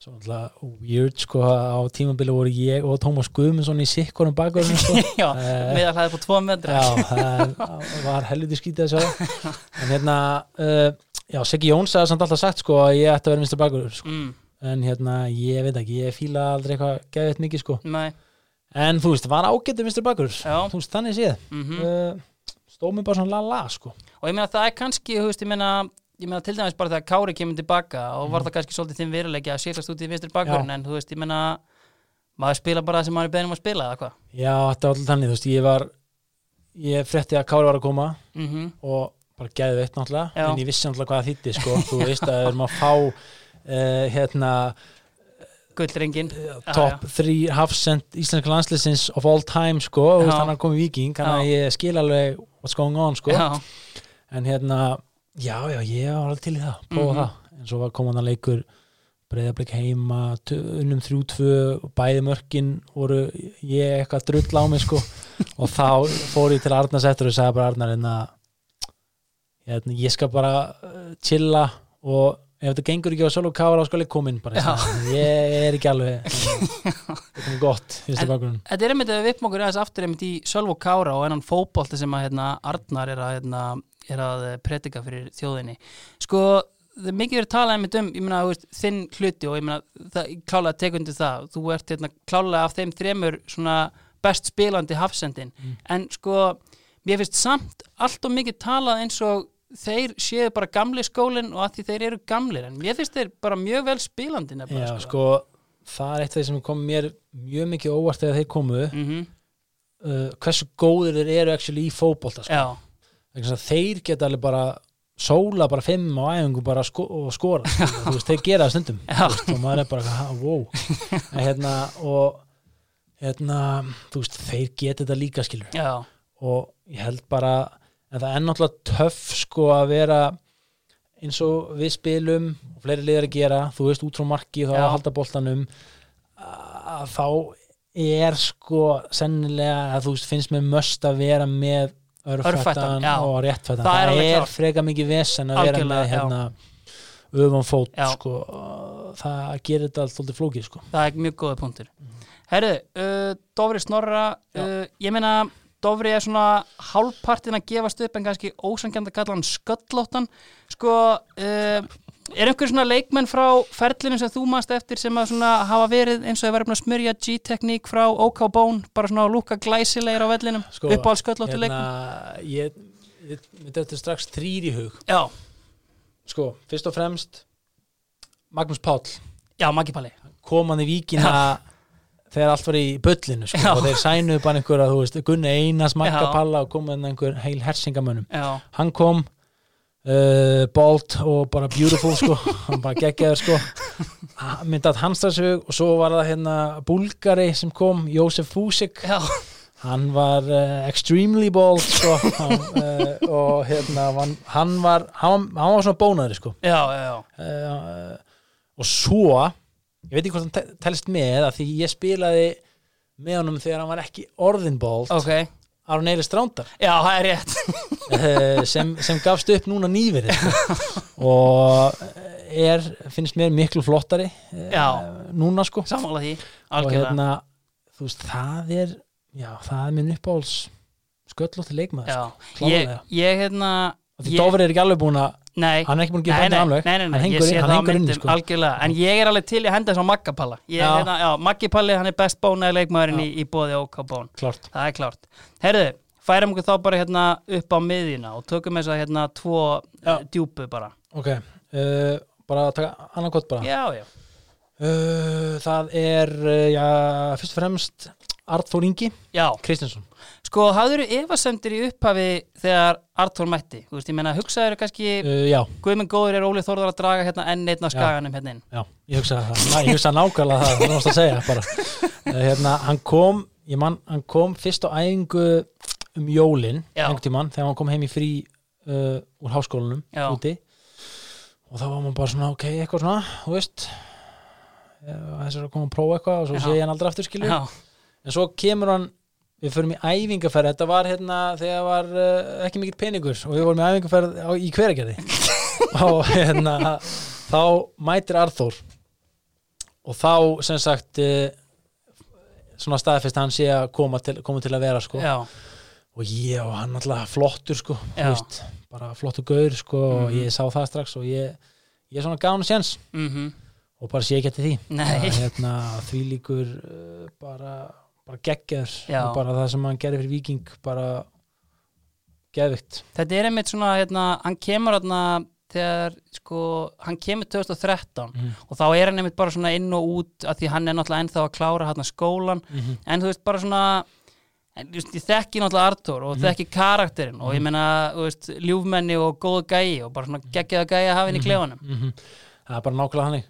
svo alltaf weird sko á tímabili voru ég og Tómas Guðmundsson í sikkorum bakverðinu sko. Já, Eh, meðal hlæði på tvo metra. Já, það var helviti skítið að sjá. En hérna uh, já, Siggi Jóns hafði samt alltaf sagt sko að ég ætti að vera vinstur bakverður sko. mm, en hérna, ég veit ekki, ég fíla aldrei eitthvað geðið mikið sko. Nei, en þú veist, var ágættur vinstur bakverður já. þú veist, þannig séð. Mm uh, stóð mér bara svona la la sko. Og ég meina það er kannski, þú veist, ég meina ég meina til dæmis bara þegar Kári kemur tilbaka og Mhm. var það kannski svolítið þinn veruleiki að setjast út í vinstri bakverðin en þú veist, ég meina maður spila bara það sem maður er beðin um að spila eða hvað? Já, þetta var alltaf þannig, þú veist, ég var ég frétti að Kári var að koma mm og bara gæði veitt náttúrulega Já. en ég vissi náttúrulega hvað það þýtti sko. Þú veist að við erum að fá uh, hérna Gullringin top 3 hafsend íslenska landsliðsins of all time sko, þú veist Já. hann að Já, en já ég var alveg til í það, prófa Mhm. það en svo var komandan leikur breyðablik heima, unnum 3-2 og bæði mörkin voru ég eitthvað drull á mig sko og þá fór ég til Arnars eftir og sagði bara Arnar hérna, hérna ég skal bara uh, chilla og ef þetta gengur ekki á solo skal ég koma inn bara, ég er ekki alveg þetta er gott, það Þetta er einmitt að við vippum okkur aðeins aftur einmitt í Sölvo Kára og ennan fótbolti sem að hérna, Arnar er að, hérna, er að predika fyrir þjóðinni. Sko, það er mikið verið að tala einmitt um, þú veist, þinn hluti og ég meina, það, klálega tekundu það. Þú ert hérna, klálega af þeim þremur best spilandi hafsendin. Mm. En sko, mér finnst samt allt og mikið talað eins og þeir séu bara gamli skólinn og að því þeir eru gamlir en mér finnst þeir bara mjög vel spilandi nefnilega Já, sko, það er eitt af því sem kom mér mjög mikið óvart þegar þeir komu. Mm uh, hversu góðir þeir eru actually í fótbolta sko. Þeir geta alveg bara sóla bara fimm á æfingu bara sko og skora sko. þú veist, þeir gera það stundum. Veist, og maður er bara, wow. En, hérna, og hérna, þú veist, þeir geta þetta líka skilur já, og ég held bara en það er náttúrulega töff sko að vera eins og við spilum og fleiri liðar að gera, þú veist út frá marki þá að halda boltanum að þá er sko sennilega að þú veist finnst mér möst að vera með Örfættan, og réttfættan. Það er það er, klárt. freka mikið vesen að vera með hérna öfum fót sko, það gerir þetta alltaf flókið sko. Það er mjög góða punktur Herðu, uh, Dofri Snorra uh, ég meina, Dofri er svona hálfpartin að gefast upp en kannski ósangjandi að kalla hann sköllóttan. Sko, uh, er einhver svona leikmenn frá ferlinu sem þú mast eftir sem að svona hafa verið eins og þau verið að smurja G-tekník frá OK Bone, bara svona að lúka glæsilegir á vellinum, Sko, uppáhald sköllóttu leikmenn? hérna, ég, ég, ég þetta er strax þrýr í hug. Já, sko, fyrst og fremst Magnús Páll. Já, Maggi Palli. Kom hann í víkina þegar allt var í bullinu sko, og þeir sænuðu bara einhverja, þú veist, Gunni Einars Magga Já. Palla og kom hann einhver heil hersingamönnum. Já, hann kom uh, bold og bara beautiful sko, hann bara geggjaður sko. Myndað Hanstarsug og svo var það hérna búlgari sem kom, Jósef Fúsik. Já, hann var uh, extremely bold sko hann, uh, og hérna hann, hann var hann, hann var svona bónaður sko. Já. uh, og svo ég veit ekki hvort hann te- telst með að því ég spilaði með honum þegar hann var ekki orðin bold Ok, Aron Eilir Strándar já, það er rétt. Uh, sem, sem gafst upp núna nýverið. Og er, finnst mér miklu flottari uh, Já. núna sko. Sammála því, og algjörlega. hérna, þú veist, það er já, það er minn uppáhalds sköllótti leikmaður Já, sko, ég, ég hérna og því ég- Dófur er ekki alveg búin að Nei, hann er ekki búin að gefa nei, nei, hann hengur, inn- hann hengur myndum, sko. en ég er alveg til í að henda þess ég, Já. hérna, já, Maggipalli, hann er best bónaði leikmaðurinn Já. í, í bóði OK Bón klárt. Það er klárt, herðu, færum okkur þá bara hérna upp á miðjuna og tökum þess að hérna tvo Já. djúpu bara. Ok, uh, bara að taka annarkot bara. Já, já, uh, það er uh, já, fyrst og fremst Arþór Ingi Kristinsson sko, hafður efasemdir í upphafi þegar Artur mætti, þú veist, ég menna hugsaður kannski, uh, Já, Guðmund Góður er Óli Þórðar að draga hérna enn einn á skaganum hérna inn? Já, ég hugsa það. Ég hugsa nákvæmlega það, það náttúrulega að segja bara. uh, hérna, Hann kom ég man, hann kom fyrst á æfingu um jólin, Já. einhvern tímann þegar hann kom heim í frí úr háskólanum Já. úti. Og þá var maður bara svona, ok, eitthvað svona þú veist þess að koma að prófa eitthvað og svo sé ég hann aldrei aftur skilju en svo kemur hann við förum í æfingaferð, þetta var hérna þegar var uh, ekki mikill peningur og við vorum í æfingaferð á, í hveragerði. Og hérna þá mætir Arþór og þá sem sagt uh, svona staðfest að hann sé að koma til, koma til að vera sko. Já, og ég og hann alltaf flottur sko veist, bara flottur gaur sko og Mhm. ég sá það strax og ég, ég er svona gána séns. Mhm, og bara sé ekki eftir því. Bara, hérna, því líkur uh, bara, bara geggjaður Já. og bara það sem hann gerir fyrir viking bara geðvikt Þetta er einmitt svona, hérna, hann kemur hérna þegar, sko, hann kemur 2013 Mhm. og þá er hann einmitt bara svona inn og út að því hann er náttúrulega ennþá að klára hérna skólan Mhm. en þú veist, bara svona en, veist, ég þekki náttúrulega Artur og þekki karakterinn og ég meina, þú veist, ljúfmenni og góða gæi og bara svona geggjaða gæi að hafa inn í klefanum -hmm. það er bara nákvæmlega hannig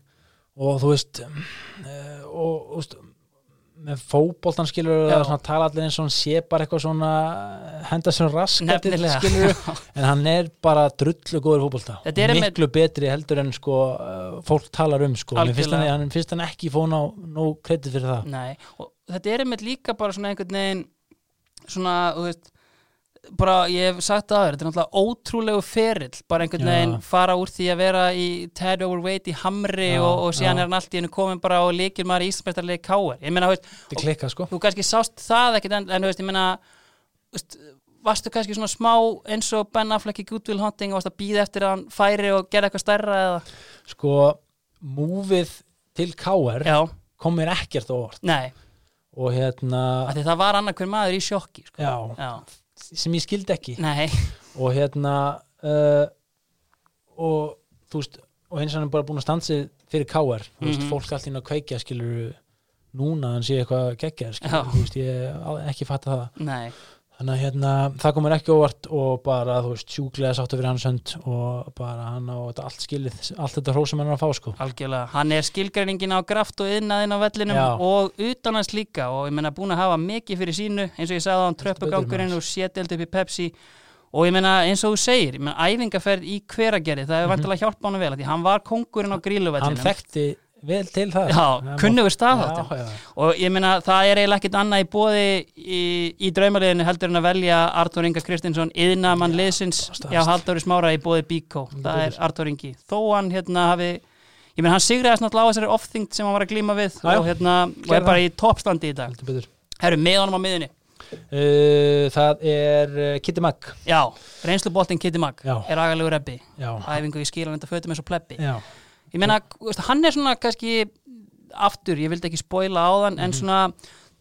og þú veist uh, og veist með fótboltan skilur það svona tala allir eins og hann sé bara eitthvað svona henda sér raskat en hann er bara drullu góður er miklu betri heldur en sko uh, fólk talar um sko. Finnst hann, hann finnst hann ekki fóna á nóg kredit fyrir það. Nei, og þetta er einmitt líka bara svona einhvern veginn svona, þú veist bara, ég hef sagt það að þetta er náttúrulega ótrúlegu ferill, bara einhvern Já. veginn fara úr því að vera í Ted Overweight í Hamri Já, og, og síðan já. er hann allt í hennu komin bara og líkir maður í Íslandsmeistarlegi Káar ég meina, þú veist, sko. þú kannski sást það ekkert en, en þú veist, ég meina veist, varstu kannski svona smá eins og Ben Affleck í Good Will Hunting og varst að býða eftir að hann færi og gera eitthvað stærra eða, sko múfið til KR já, kom mér ekkert nei, og hérna, það var annað hver maður í sjokki, sko. Sem ég skildi ekki. Nei. Og hérna uh, og þú veist og eins og hann er bara búin að stansi fyrir þú veist, Mhm. fólk allt inn að kveikja skilur núna hann sé eitthvað geggjar skilur, veist, ég ekki fatta það. Nei, þannig að hérna, það komur ekki óvart og bara, þú veist, sjúklega sáttu fyrir hans hönd og bara hann á þetta allt skilið, allt þetta hrós sem hann er að fá sko. Algjörlega, hann er skilgreiningin á kraft og yðnaðinn á vellinum Já. og utan hans líka og ég meina búin að hafa mikið fyrir sínu eins og ég sagði á hann tröppugangurinn og sételd upp í Pepsi. Og ég meina eins og þú segir, ég meina æfingaferð í hveragerði, það hefur vantilega hjálpa hann vel því hann var kongurinn á hann gríluvellinum þekkti vel til það Já, kunnugur já. og ég meina það er eiginlega ekkit annað í bóði í, í draumaliðinu heldur en að velja Artur Inga Kristinsson yðnamann staðfest. já, Halldóri Smára í bóði Bíkó það er Artur Ingi, þó hann hérna hafi ég meina hann sigriðast náttúrulega á þessari off-thingt sem hann var að glíma við Já, og hérna og er bara í toppstandi í dag. Herru, með honum á miðunni uh, það er uh, Kitty Mag Já, reynsluboltinn Kitty Já. er agalegu rebbi já, æfingu í skílanenda fötum eins og plebbi já, ég meina, hann er svona kannski aftur, ég vildi ekki spoila á þann en Mhm. svona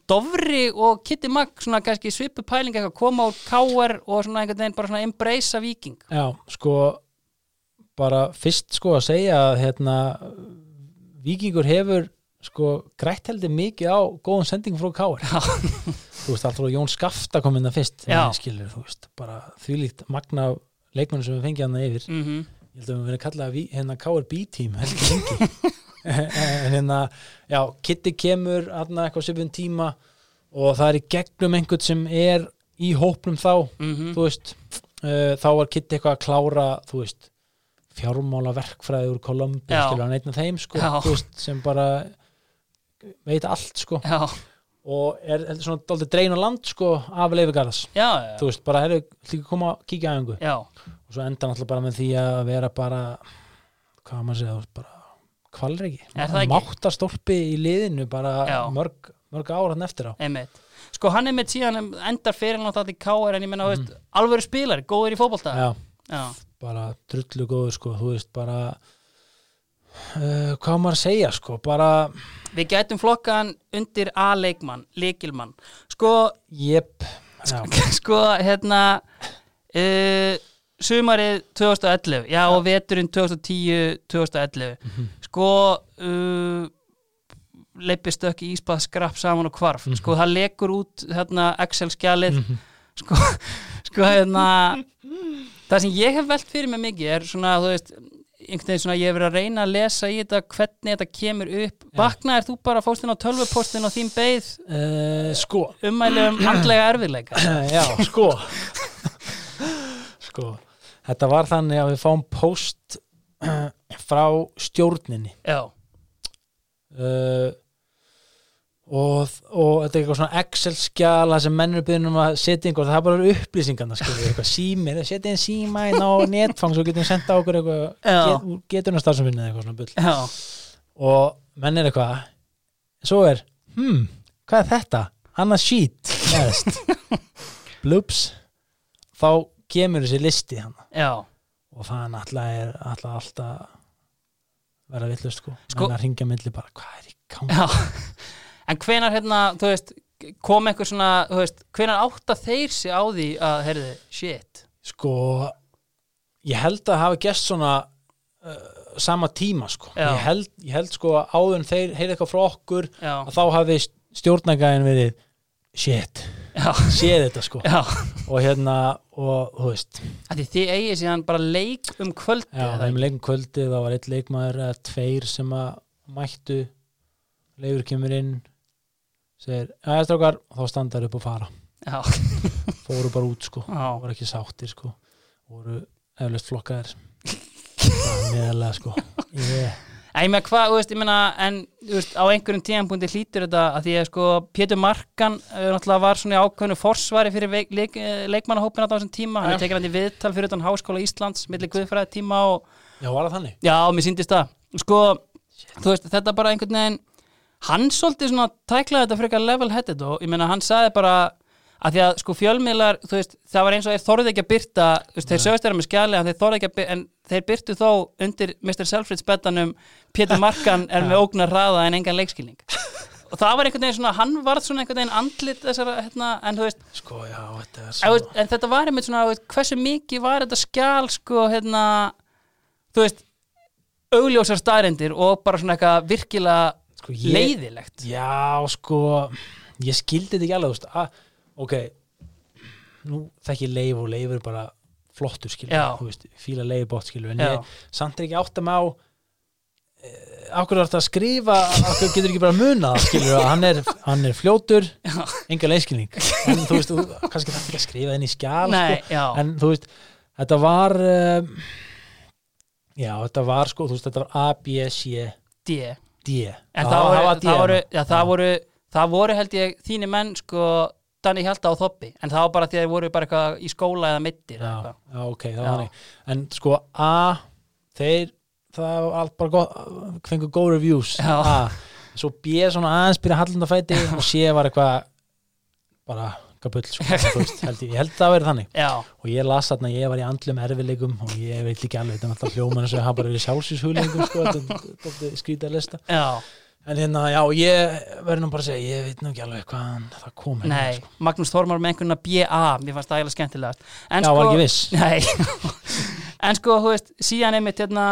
Dofri og Kitty Mag svona kannski svipu pæling eitthvað koma úr káer og svona einhvern veginn bara svona embracea viking já, sko bara fyrst sko að segja að hérna Víkingur hefur sko grætt heldur mikið á góðum sendingum frá Káar Já. þú veist alltaf Jón Skafta kom inn að fyrst skilur, þú veist, bara þvílíkt magna af leikmennum sem við fengið hann yfir mm -hmm. Ég held að við verðum kallað ví- hérna lengi. En hérna, já, Kitty kemur hérna eitthvað svipun tíma og það er í gegnum einhvern sem er í hópnum þá Mhm. þú veist, uh, þá var Kitty eitthvað að klára, þú veist fjármála verkfræði úr Kolumbi hann einn af þeim, sko, veist sem bara veit allt, sko. Já, og er, er svona dálítið drein á land, sko af Leifigarðas, þú veist, bara hefur líka koma að kíkja aðeingu já, og svo enda náttúrulega bara með því að vera bara hvað maður að segja, bara ekki? máttarstólpi í liðinu bara Já. mörg, mörg ára hann eftir á. Einmitt. Sko hann er með síðan endar fyrir náttúrulega í káer en ég veist, Mhm. alvöru spilari góður í já, bara drullu góður sko, þú veist bara uh, hvað maður að segja sko, bara við gætum flokkan undir A-leikmann, leikilmann sko, já, sko, hérna uh, sumarið 2011, já og veturinn 2010-2011 Mhm. sko uh, leipistök í íspað skrapp saman og kvarf Mhm. sko það lekur út hérna Excel-skjalið. Mhm. sko, sko hérna það sem ég hef velt fyrir mig mikið er svona, þú veist einhvern veginn svona, ég hef verið að reyna að lesa í þetta hvernig þetta kemur upp. Vaknaðir þú bara fóstinn á tölvupóstinn og þín beið? Uh, sko. Umæli um andlega erfiðleika. Já, sko. Sko þetta var þannig að við fáum post frá stjórninni. Já, uh, og, og þetta er eitthvað svona Excel-skjala sem mennur byrjum að setja einhver, það er bara upplýsingarna símir, setja inn síma inn á netfang svo getum við senda okkur eitthvað get, getur það starfsumvinni eða eitthvað svona bull. Já, og menn er eitthvað svo er, hmm, hvað er þetta? Sheet neðst. Bloops þá kemur þessi listi hann og það er alltaf alltaf vera villust sko, Sko- menn að ringja milli bara, hvað er í gangi? En hvenar hérna, þú veist, kom einhver svona, þú veist, hvenar átta þeir sig á því að, heyrðu, shit, Sko, ég held að hafa gest svona uh, sama tíma sko, ég held, ég held sko að áður en þeir heyrði eitthvað frá okkur já, að þá hafi stjórnægæðin verið shit, séð þetta sko. Já, og hérna, og þú veist. Því þið eigið síðan bara leik um kvöldi, Já, eða þeim ekki? leikum kvöldi það var eitt leikmaður eða tveir sem að mættu. Leifur kemur inn segir, já, strákar, þá standar upp og fara. Já, fóru bara út sko, já, voru ekki sáttir sko. Voru eflaust flokkaðir. Það er meðalega sko. Yeah. Ég með hvað, þú veist, ég meina, en þú veist, á einhverjum tíðanbúndi hlýtur þetta að því að sko Pétur Markan uh, náttúrulega var svona í ákveðnu forsvari fyrir veik, leik, uh, leikmannahópin á þessum tíma, hann er tekið hann í viðtal fyrir utan Háskóla Íslands, milli guðfræði tíma og Já, var það þannig? já, mér síndist það, sko, þú veist, þetta bara einhvern veginn, hann svolítið svona tæklaði þetta frekar level-headed og ég meina, hann sagði bara að því að sko fjölmiðlar, veist, það var eins og þeir þorðið ekki að byrta, veist, þeir sögust þeirra með skjali þeir en þeir byrtu þó undir Mr. Selfridge betanum Pétur Markan er með ógnar hraða en engan leikskilning. Og það var einhvern veginn svona, hann varð svona einhvern veginn andlit þessara, hérna, en þú veist, Sko, já, þetta er en, en þetta var einmitt svona, veist, hversu mikið var þetta skjal, sko, hérna þú veist, augljósar staðrendir og bara svona eitthvað virkilega sko, ég, leiðilegt. Já, sko ég skildi þetta ekki alveg, þú veist að, ok. Nú þekki leif og leif er bara flottur skilur, Já. þú veist, fíla leif bótt skilur, en Já. ég samt er ekki átt að má ákveður þetta að skrifa ákveður getur ekki bara að muna það, skilur? Að hann er, hann er fljótur, enga þú, kannski það ekki að skrifa þenni í skjal Nei, sko, en þú veist, þetta var um, já, þetta var sko, þú veist, þetta var A, B, C, D. D. En Já, það voru, það, voru, já, það, voru, það voru held ég þínir menn sko Danni Hjalta á Þoppi en það var bara því að þeir voru bara eitthvað í skóla eða mittir já, já, ok, það var þannig. En sko A, þeir það var allt bara gott fengur góð reviews. A, svo B svona aðeins byrja hallundafæti og C var eitthvað bara kapull, sko, held ég, ég held það að vera þannig. Já, og ég las þarna, ég var í andlum erfileikum og ég veit ekki alveg, þetta er alltaf hljóman ég hafa bara verið sjálfsvíshugleikum sko, þetta er skrítið að lista já, en hérna, já, ég verður nú bara að segja ég veit nú ekki alveg hvaðan það kom hérna, nei sko. Magnús Þormar með einhverjum BA mér fannst það eiginlega skemmtilegast en, já, var ekki viss Nei, en sko, þú veist, síðan einmitt hérna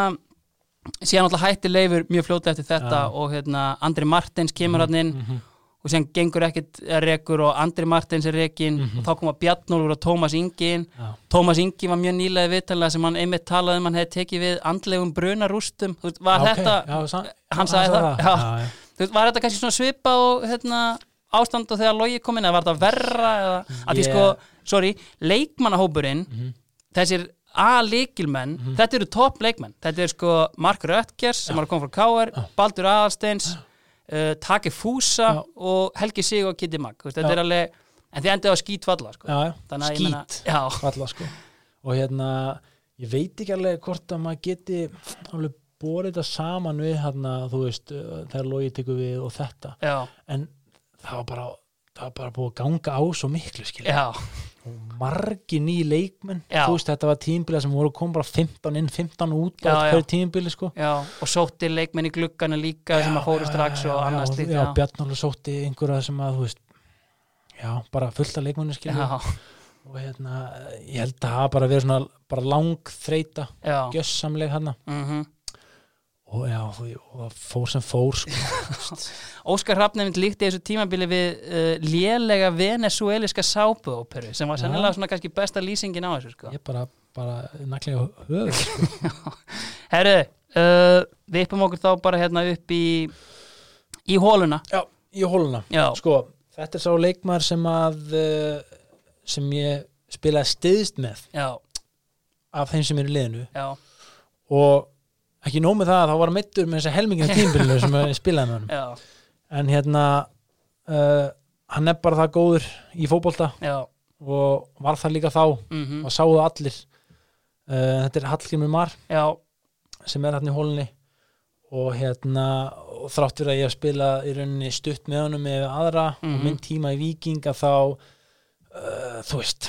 síðan alltaf hætti leifur mjög fljóta eftir þetta Já. og hérna Andri Martins kemur hann inn Mhm. Og síðan gengur að rekur og Andri Martins er rekin og þá koma Bjarnólfur og Tómas Ingi inn. Já, Tómas Ingi var mjög nýlega viðtalega sem hann einmitt talaði um hann hefði tekið við andlegum brunarústum. Var Já, ok, þetta, já, hann sagði það, já. já, já. þú veist, var þetta kannski svona svipa og hérna, ástand og þegar logi kom inn eða var þetta verra eða, að því sko, sorry, leikmannahópurinn Mhm. þessir A-leikilmenn þetta eru topp leikmenn, þetta er sko Mark Röttgers sem var að koma frá K.R. Baldur Aðalsteins uh, Taki Fúsa Já. og Helgi Sig og Kitty Mag þetta er alveg, en þið sko. Þannig að ég meina- skít já, falla sko. Og hérna, ég veit ekki alveg hvort að maður geti alveg borið þetta saman við hérna, þú veist, uh, þegar logi tekur við og þetta, já, en það var bara það var bara búið að ganga á svo miklu skilja, já, margi ný leikmenn, Já. þú veist, þetta var tímbilið sem voru að koma bara 15 inn, 15 út Já, bara já. hverju tímbilið sko. Já og sótti leikmenn í gluggana líka sem að fóru strax já, og já, annars já, slíkt já, Bjarnarlega sótti einhverja sem að, veist já, bara fullt af leikmennu já, og hérna, ég held að það bara verið svona bara lang þreita, já, gjössamleg hérna mhm, og já, og, fór sem fór sko. Óskar Hrafnefnd líkti þessu tímabili við uh, lélega venezueliska sápuóperu sem var sennilega svona kannski besta lýsingin á þessu sko. ég bara, bara naklega höfuð sko. Herru, uh, við yppum okkur þá bara hérna upp í í hóluna já, í hóluna Já, sko, þetta er sá leikmaður sem að uh, sem ég spilaði stiðst með já, af þeim sem eru liðinu. Já, og ekki nóg með það að þá var hann meittur með þessa helmingina tímbilinu sem spilaði með hann en hérna uh, hann er bara það góður í fótbolta já. og var það líka þá mm og sáðu allir. Uh, þetta er Hallgrimur Mar Já, sem er hann í hólunni og hérna og þrátt fyrir að ég hef spilað í rauninni stutt með honum með aðra Mhm. og minn tíma í Víking að þá uh, þú veist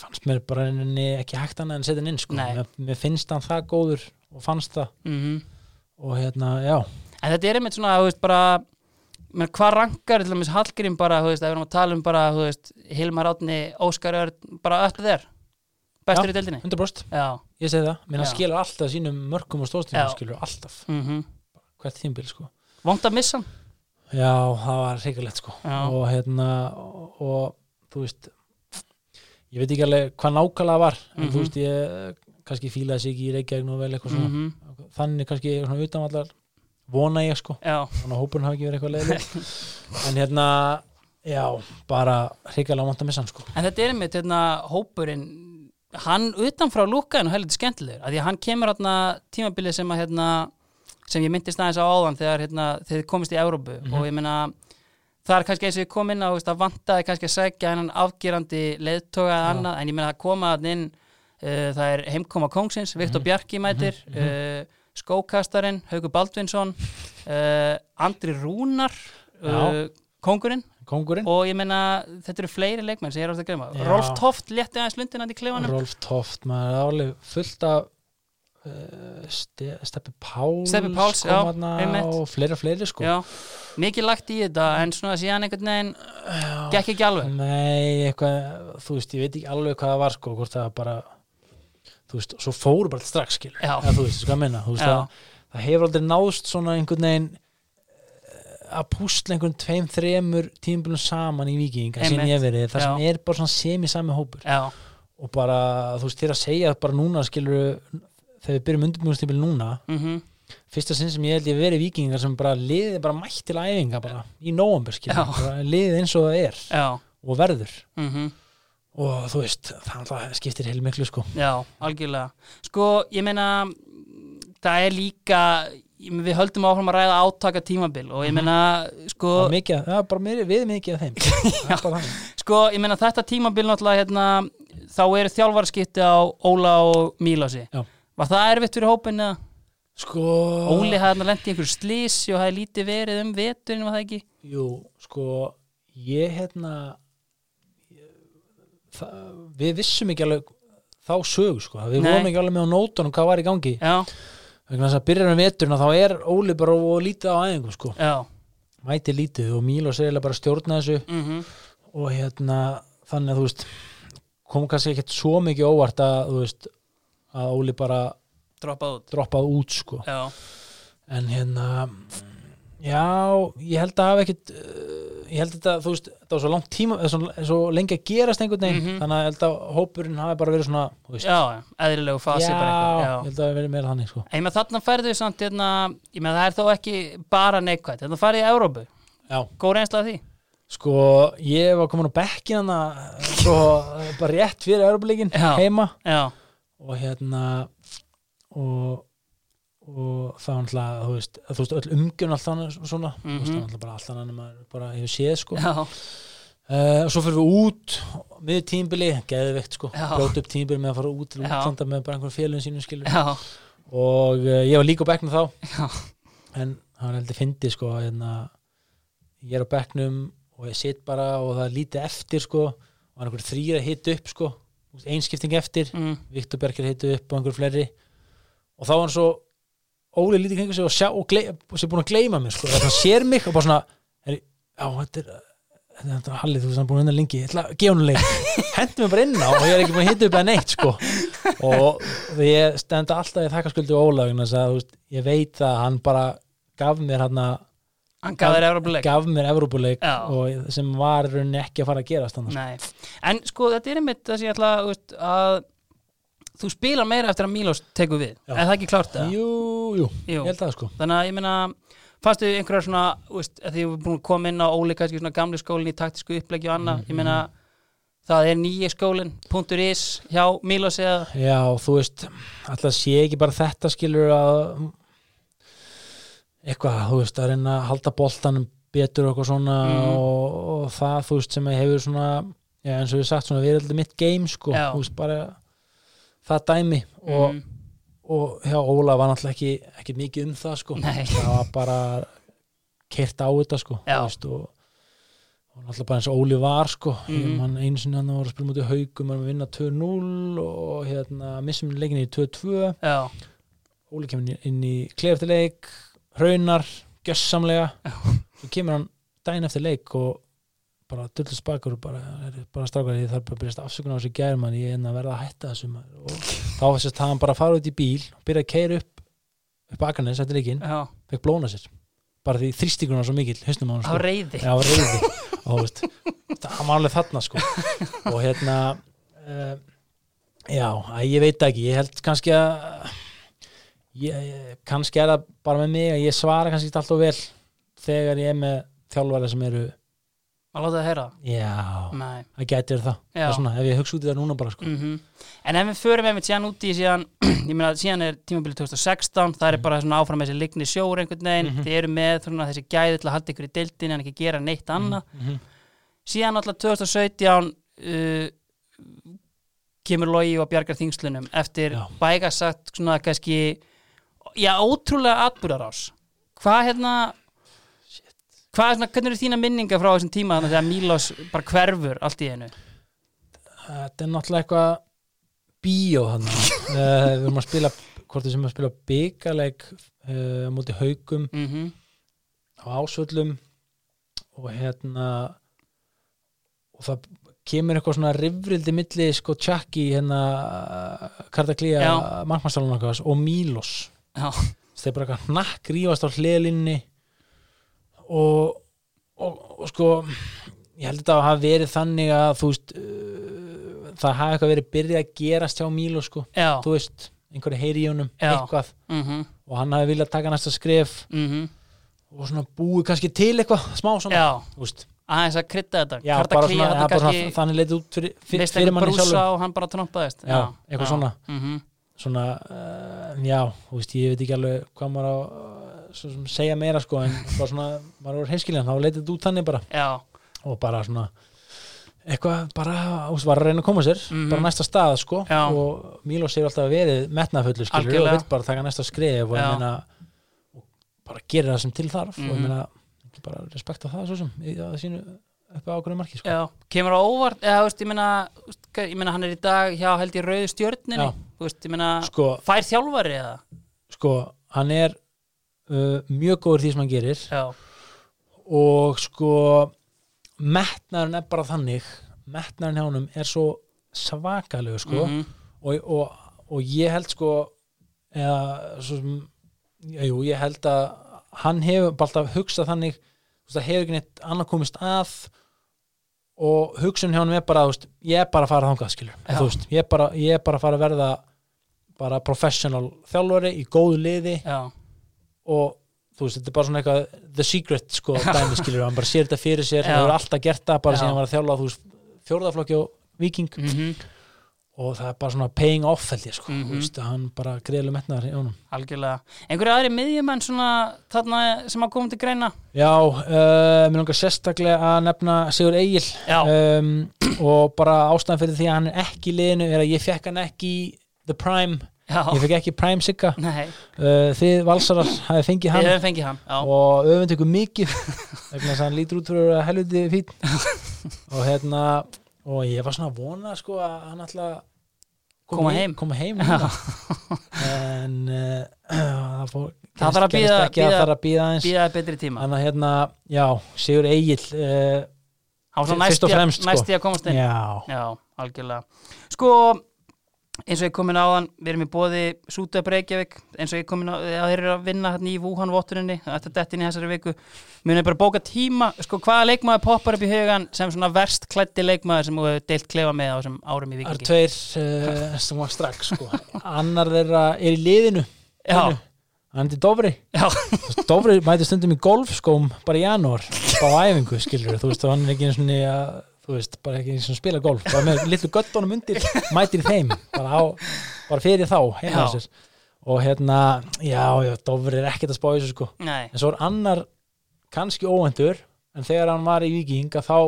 fannst mér bara rauninni ekki hægt annað en setja hann inn sko. Mér, mér finnst hann það góður og fannst það. Mm og hérna, já, En þetta er einmitt svona, þú veist, bara menn, hvað rankar, til dæmis Hallgrim bara, þú veist, ef við erum að tala um bara, þú veist Hilmar Átni, Óskar bara upp þér? Bestur Já. í deildinni 100% Já, ég segi það, menn Já. skilur alltaf sínum mörgum og stóðstíðum, skilur alltaf. Mm hvert tímbil sko? Vont að missa hann? Já, það var reikulegt sko. Já. og hérna og, og þú veist ég veit ekki alveg hvað nákvæmlega var en Mhm. þú veist ég kannski fílaði sig ekki í Reykjavík nú vel eitthvað svona. Mm þannig kannski svona utanvallar vona ég sko, Já, þannig að hópurinn hafi ekki verið eitthvað leiðileg en hérna já, bara reykjalega mátt að missa hann sko. En þetta er einmitt, hérna, hópurinn hann utanfrá lúkaðin og heldur skemmtilegur, af því að hann kemur hérna tímabilið sem að, hérna sem ég myndist aðeins á áðan þegar, hérna, þið komist í Európu Mhm. og ég meina það er kannski eins og ég kom inn á, veist, að vantaði kannski að segja hennan afgerandi leiðtoga eða annað, en ég meina að koma að inn það er heimkoma kongsins, Viktor Mhm. Bjarki mætir Mhm, uh, skókastarinn, Haugur Baldvinsson uh, Andri Rúnar kongurinn Kongurinn, og ég meina þetta eru fleiri leikmenn sem ég er átt að glema. Rolf Toft létti aðeins lundina í klefanum. Rolf Toft maður er alveg fullt af uh, Ste Steppi Páls Stebbi Páls, já, og fleiri og fleiri sko. Já, mikið lagt í þetta en svona síðan einhvern veginn gekk ekki alveg. Nei, eitthvað, þú veist, ég veit ekki alveg hvað það var sko, hvort það bara þú veist, svo fóru bara strax skilur, Já. eða þú veist, þú veist, það, það hefur aldrei náðst svona einhvern veginn eh, að púsla einhvern tveim, þremur tímbilum saman í viking verið, það sem er bara svona semi-sami hópur. Já, og bara, þú veist, þér að segja bara núna skilur, þegar við byrjum undirbúinnstímbil núna, mhm, fyrsta sinn sem ég held ég verið vikingar sem bara liðið bara mætt til æfinga bara í nóvambur skilur, liðið eins og það er já, og verður. Mhm og þú veist, það skiptir heil miklu sko Já, algjörlega. Sko, ég meina, það er líka, við höldum áfram að ræða átaka tímabil og ég meina, sko, mikið, er bara meiri, við mikið af þeim er bara þannig sko, ég meina þetta tímabil náttúrulega, hérna, þá eru þjálfarskipti á Óla og Mílási. Já. Var það erfitt fyrir hópin eða? sko, Óli hafði hérna lent í einhverju slísi og hafði lítið verið um veturinn, var það ekki? jú, sko ég hérna við vissum ekki alveg þá sög sko, við vorum ekki alveg með á nótunum hvað var í gangi. Þess að byrjar um veturinn þá er Óli bara og lítið á æðingum sko. Já, mæti lítið og Mílos er bara stjórna þessu. Mhm, og hérna þannig að þú veist kom kannski ekkert svo mikið óvart að veist að Óli bara droppað út. droppað út sko. Já, en hérna já, ég held að hafa ekkit uh, ég held að þetta, þú veist, þetta var svo langt tíma eða svo, svo lengi að gerast einhvern veginn Mhm. þannig að ég held að hópurinn hafi bara verið svona já, eðlilegu fasi já, bara eitthvað. ég Já, held að það hafi verið meira þannig sko. Ég með þarna færðu samt, hérna, ég með það er þó ekki bara neikvægt, þarna færðu í Európu, já, góð reynsla af því? sko ég var komin á bekkin svo bara rétt fyrir Európa-líkin Já. heima Já, og hérna og og það var alltaf, þú veist, þú veist öll umgjörn alltaf svona, þú veist, það Mhm. var alltaf bara alltaf hann maður bara hefur séð sko. Já, Uh, og svo fyrir við út við tímbili, geðveikt sko. Já. brót upp tímbili með að fara út til útlanda með bara einhverjum félugin sínum skilur já, og uh, ég var líka á bekknum þá. Já. en það var heldur fyndið sko hérna, ég er á bekknum og ég sitt bara og það er lítið eftir sko. Og það er einhver þrýra hitt upp sko. Einskipting eftir, mm, Viktor Berger hitt upp og einhver fleiri. Og þá var hann svo Óli lítið kringu sig og, sé búin að gleyma mér sko, það sér mig og bara svona er, já, þetta er þetta er Halli, þú veist hann búin að vinna lengi ég ætla að gefa hann leik, hendi mig bara inn á og ég er ekki búin að hitta upp að neitt sko. Og ég stenda alltaf í þakkasköldu ólagin þess að veist, ég veit að hann bara gaf mér hann Hann gaf gaf mér Evrópuleik sem var rauninni ekki að fara að gerast þannig Nei, en sko þetta er einmitt sem ég ætla að þú spilar meira eftir að Mílos tekur við Já. er það ekki klárt það? jú, jú, Jú. ég held það sko Þannig að ég meina fannstu einhverjar svona, veist, að því við erum búin að koma inn á óleika gamli skólinn í taktísku uppleggi og annað, ég meina það er nýji skólinn, punktur is hjá Mílos eða, Já, þú veist, alltaf sé ekki bara þetta skilur að eitthvað, þú veist, að reyna að halda boltanum betur og eitthvað svona Mhm. og, og það, þú veist, sem hefur svona já, eins og við sagt, svona verið mitt game, sko, Já. þú veist, bara það dæmi og, mm, og hjá Óla var náttúrulega ekki, ekki mikið um það, sko. Nei. það var bara kert á þetta, sko Já. veist, og og náttúrulega bara eins og Óli var sko. Mm. einu sinni hann var að spila mútið haugum að vinna 2-0 og hérna missum leikinni í 2-2 já, Óli kemur inn í- inn í klef eftir leik hraunar, gjössamlega og kemur hann daginn eftir leik og bara dullu spakur og bara, bara strákar ég þarf bara að byrjast afsökun á þessu gærum ég er enn að verða að hætta þessu maður. og þá var sérst hann bara að fara út í bíl og byrja að keira upp upp Akarnes eftir leikinn, já, fekk blóna sér. Bara því þrýstingurinn var svo mikill hausnum á hann á sko. reyði Já, reyði og veist, það var alveg þarna sko. Og hérna uh, já, að ég veit ekki. Ég held kannski að ég, kannski er það bara með mig að ég svara kannski ekki alltaf vel þegar ég er með þjálfara sem eru að láta það heyra já, Nei. það getur það, það er svona, ef ég hugsa út í það núna bara sko Mm En ef við förum einmitt síðan út í síðan, ég meina síðan er tímabilið 2016, það er bara svona áfram þessi ligni sjór einhvern veginn, Mhm. þið eru með svona, þessi gæði til að halda ykkur í deildin en ekki gera neitt annað. Mhm. Síðan alltaf 2017 uh, kemur logi og bjargar þingslunum eftir Já. bæga sagt svona kannski, já, ótrúlega atbúrarás. Hvað hérna, hvað er svona, hvernig eru þína minningar frá þessum tíma þannig að Mílos bara hverfur allt í einu? þetta er náttúrulega eitthvað bíó þannig uh, við erum að spila hvort við sem að spila byggarleik uh, mútið haugum Mm á ásvöllum. Og hérna og það kemur eitthvað svona rifrildi milli sko tjakki hérna Kardaklía Já. markmannstálun og Mílos er bara eitthvað hnakk rífast á hliðlinni og, og, og sko ég held að hafa verið þannig að þú veist uh, það hafa eitthvað verið byrjað að gerast hjá Mílos sko, já, þú veist einhverju heyri í honum, Já. eitthvað. Mhm, og hann hafi viljað taka næsta skref. Mhm, og svona búið kannski til eitthvað smá svona, já, þú veist. Aðeins að krydda þetta. Já, bara svona, þetta ja, bara svona þannig leitið út fyrir, fyrir, fyrir manni sjálfum. og hann bara trompaðist. Já, eitthvað svona. mhm, svona, uh, já, þú veist, ég veit ekki alveg hvað maður á segja meira sko, en bara svona, maður er hinskiljan, þá leitið út þannig bara Já, og bara svona eitthvað bara, þú var að reyna að koma sér Mhm. bara næsta stað, sko Já. og Mílos hefur alltaf verið metnaðfullu skilur og Algjörlega. vill bara taka næsta skref og Já. ég meina og bara gera það sem til þarf og Mhm. ég meina, bara respekta það svo sem í að sínu upp á ákveðinu marki, sko já, kemur á óvart eða, þú veist, ég meina, þú hvað- ég meina hann er í dag hjá held ég rauðu stjörninni Já. þú veist, ég meina, sko, fær þjálfari eða sko, hann er uh, mjög góður því sem hann gerir. Já, og sko metnaðurinn er bara þannig metnaðurinn hjá honum er svo svakalegu sko. Mhm, og, og, og ég held sko eða svo sem já, jú, ég held að hann hefur bara alltaf hugsað þannig það hefur ekki neitt annað komist að. Og hugsun hjá hann er bara veist, ég er bara að fara þangað skilur. Veist, ég er bara, ég er bara að fara að verða bara professional þjálfari í góðu liði. Já, og þú veist, þetta er bara svona eitthvað the secret sko, dæmi skilur, hann bara sér þetta fyrir sér hann hefur alltaf gert það, bara síðan hann var að þjálfa þú veist, fjórðaflokki og viking mhm, og það er bara svona paying off held ég sko, Mhm. þú veist, hann bara greiðlega metnaðar í honum. algjörlega. Einhverju aðri miðjumenn svona þarna sem að koma til greina? Já, uh, mér langar sérstaklega að nefna Sigur Egil. Um, og bara ástæðan fyrir því að hann er ekki í liðinu er að ég fekk hann ekki The Prime, já, ég fekk ekki Prime Sigga. Uh, þið valsarar hafið fengið hann. fengið hann og öfund ykkur mikið þess að hann lítur út fyrir að helviti fín og hérna og ég var svona að vona sko að hann ætla að Koma heim. koma heim en uh, það fór Það þarf að ekki, það þarf að býða eins bíðaði betri tíma. Þannig að hérna, já, Sigur Egil uh, hann var svo Fyrst næst og í að- fremst, sko. næst í að komast inn. Já, Já, algjörlega. Sko, eins og ég komin á hann, við erum í bóði Sútöp Reykjavík, eins og ég komin á, þeir eru að vinna hérna í Wuhan-vottuninni, þetta er dettin í þessari viku. Munið bara bóka tíma, sko, hvaða leikmaður poppar upp í hugan sem svona verst klætti leikmaður sem þú hefur deilt klefa með á þessum árum í það er vikingi? tveir uh, sem var strax sko. annar þeirra er í liðinu hann er Dofri Já, Dofri mæti stundum í golfskóm bara í janúar, á æfingu skilur þú veist, og hann er ekki eins og að þú veist, bara ekki eins og spila golf bara með litlu göttunum undir, mætir þeim bara, á, bara fyrir þá og hérna, já, já, Dofri er ekkert að spá þessu sko. Nei, en svo er annar kannski óvendur en þegar hann var í Viking að þá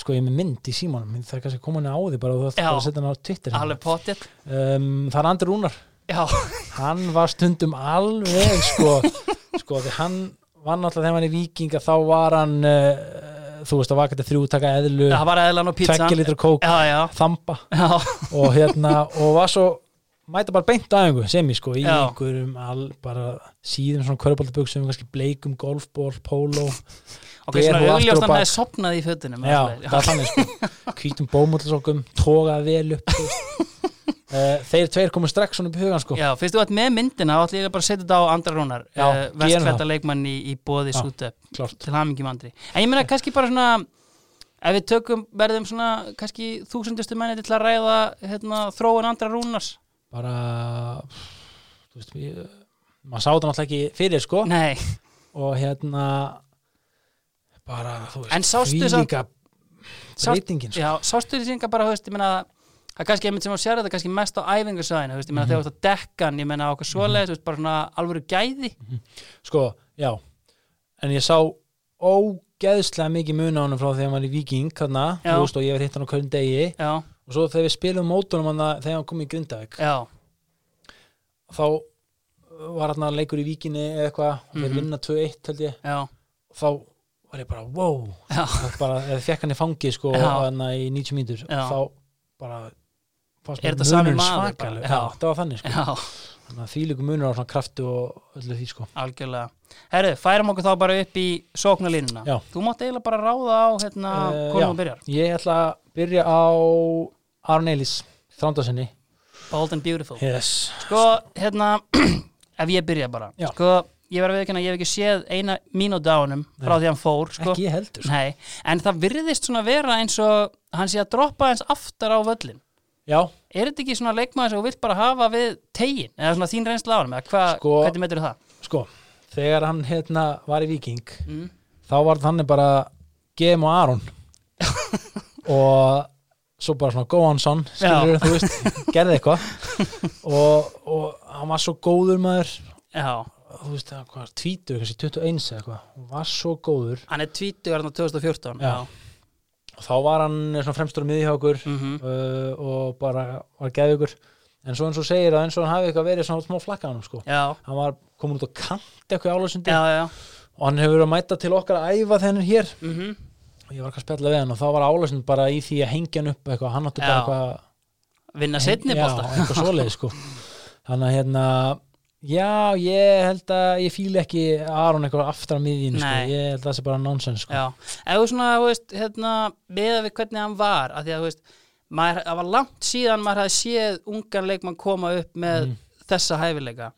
sko ég er með mynd í símanum það er kannski að koma hann á því bara og þú ætti bara að setja hann á Twitter potið. um, það er Andri Rúnar. Já, hann var stundum alveg sko, sko því hann var náttúrulega þegar hann var í Viking að þá var hann uh, þú veist að vakandi þrjú taka eðlu tveggja litra kók, Já, já, þamba. Já, og hérna og var svo mæta bara beint á einhver sem ég sko í einhverjum all, bara síðum svona körbóltaböksum kannski bleikum, golfból, póló. Ok, svona augljóst hann hefði sopnað í fötunum. já, það er þannig sko. Hvítum bómullasokkum, tógaði vel upp þeir tveir komu strax svona upp í hugan sko Já, fyrst þú ert með myndina þá ætlum ég bara að setja þetta á Andra Rúnar Já, uh, vestklæta það. leikmann í, í bóði. Sútöp til hamingjum Andri en ég meina kannski bara svona ef við tökum, verðum svona kannski þúsundustu menni til að ræða hérna, þróun Andra Rúnars bara þú veist, ég, maður sá þetta náttúrulega ekki fyrir sko Nei, og hérna bara, þú veist, því líka breytingin sko. já, sástu því synga bara, þú veist, ég meina það er kannski einmitt sem að sér þetta kannski mest á ég Mhm. meina þegar þú ert að dekkan ég meina á okkur svoleiðis, þú veist, bara svona alvöru gæði. Sko, já en ég sá ógeðslega mikið mun á hann frá þegar hann var í Viking þú veist, og ég var hitt hann á hverjum degi. Já, og svo þegar við spilum mótunum hann þegar hann kom í Grindavík. Já, þá var hann leikur í Víkinni eða eitthvað, þeir Mhm. vinna 2-1 held ég, já, þá var ég bara, wow. Bara, eða fekk hann í fangi sko, hana í 90 mínútur. Já. þá bara Er þetta sami maður. Já. það var þannig sko. þannig að því líku munur á svona kraftu og öllu því sko. Algjörlega. Herru, færum okkur þá bara upp í sóknarlínuna. Já. Þú mátt eiginlega bara ráða á hérna Eh, hvernig þú byrjar. ég ætla að byrja á Aron Eilis, þrándasenni Bold and Beautiful. yes. Sko, hérna, ef ég byrja bara. Já. Sko, ég var að viðkynna, ég hef ekki séð eina mínúti á honum frá því hann fór, sko. ekki heldur sko. Nei, en það virðist svona vera eins og hann sé að droppa eins aftar á völlin. Já, Er þetta ekki svona leikmaður sem þú vilt bara hafa við tegin? Eða svona þín reynsla á honum? Eða hva, Sko- hvernig metur það? sko, þegar hann hérna var í Viking Mm. þá var þannig bara GM og Aron og svo bara svona Góhansson skilur þú veist, gerði eitthvað og, og hann var svo góður maður Já, þú veist það, hvað, tvítur, kannski 21 eða eitthvað, hann var svo góður hann er 20 hérna 2014. Já. Og þá var hann svona fremstur á miðjuhjákur Mhm. uh, og bara var geðugur en svo eins og segir að eins og hann hafi eitthvað verið svona smá flakka á hann sko. Já, hann var komin út á kant eitthvað já. og hann hefur verið að mæta til okkar að æfa þennan hér Mm og ég var ekki að spjalla við hann og þá var álösund bara í því að hengja hann upp eitthvað, hann átti bara eitthvað Vinna setni bólta. sko þannig að hérna já, ég held að ég fíla ekki Aron eitthvað aftur á miðjinn sko. Ég held að það sé bara nonsens sko. Þú svona, þú veist, hérna, með við hvernig hann var, af því að, þú veist, maður, það var langt síðan maður hafði séð ungan leikmann koma upp með Mhm. þessa hæfileika.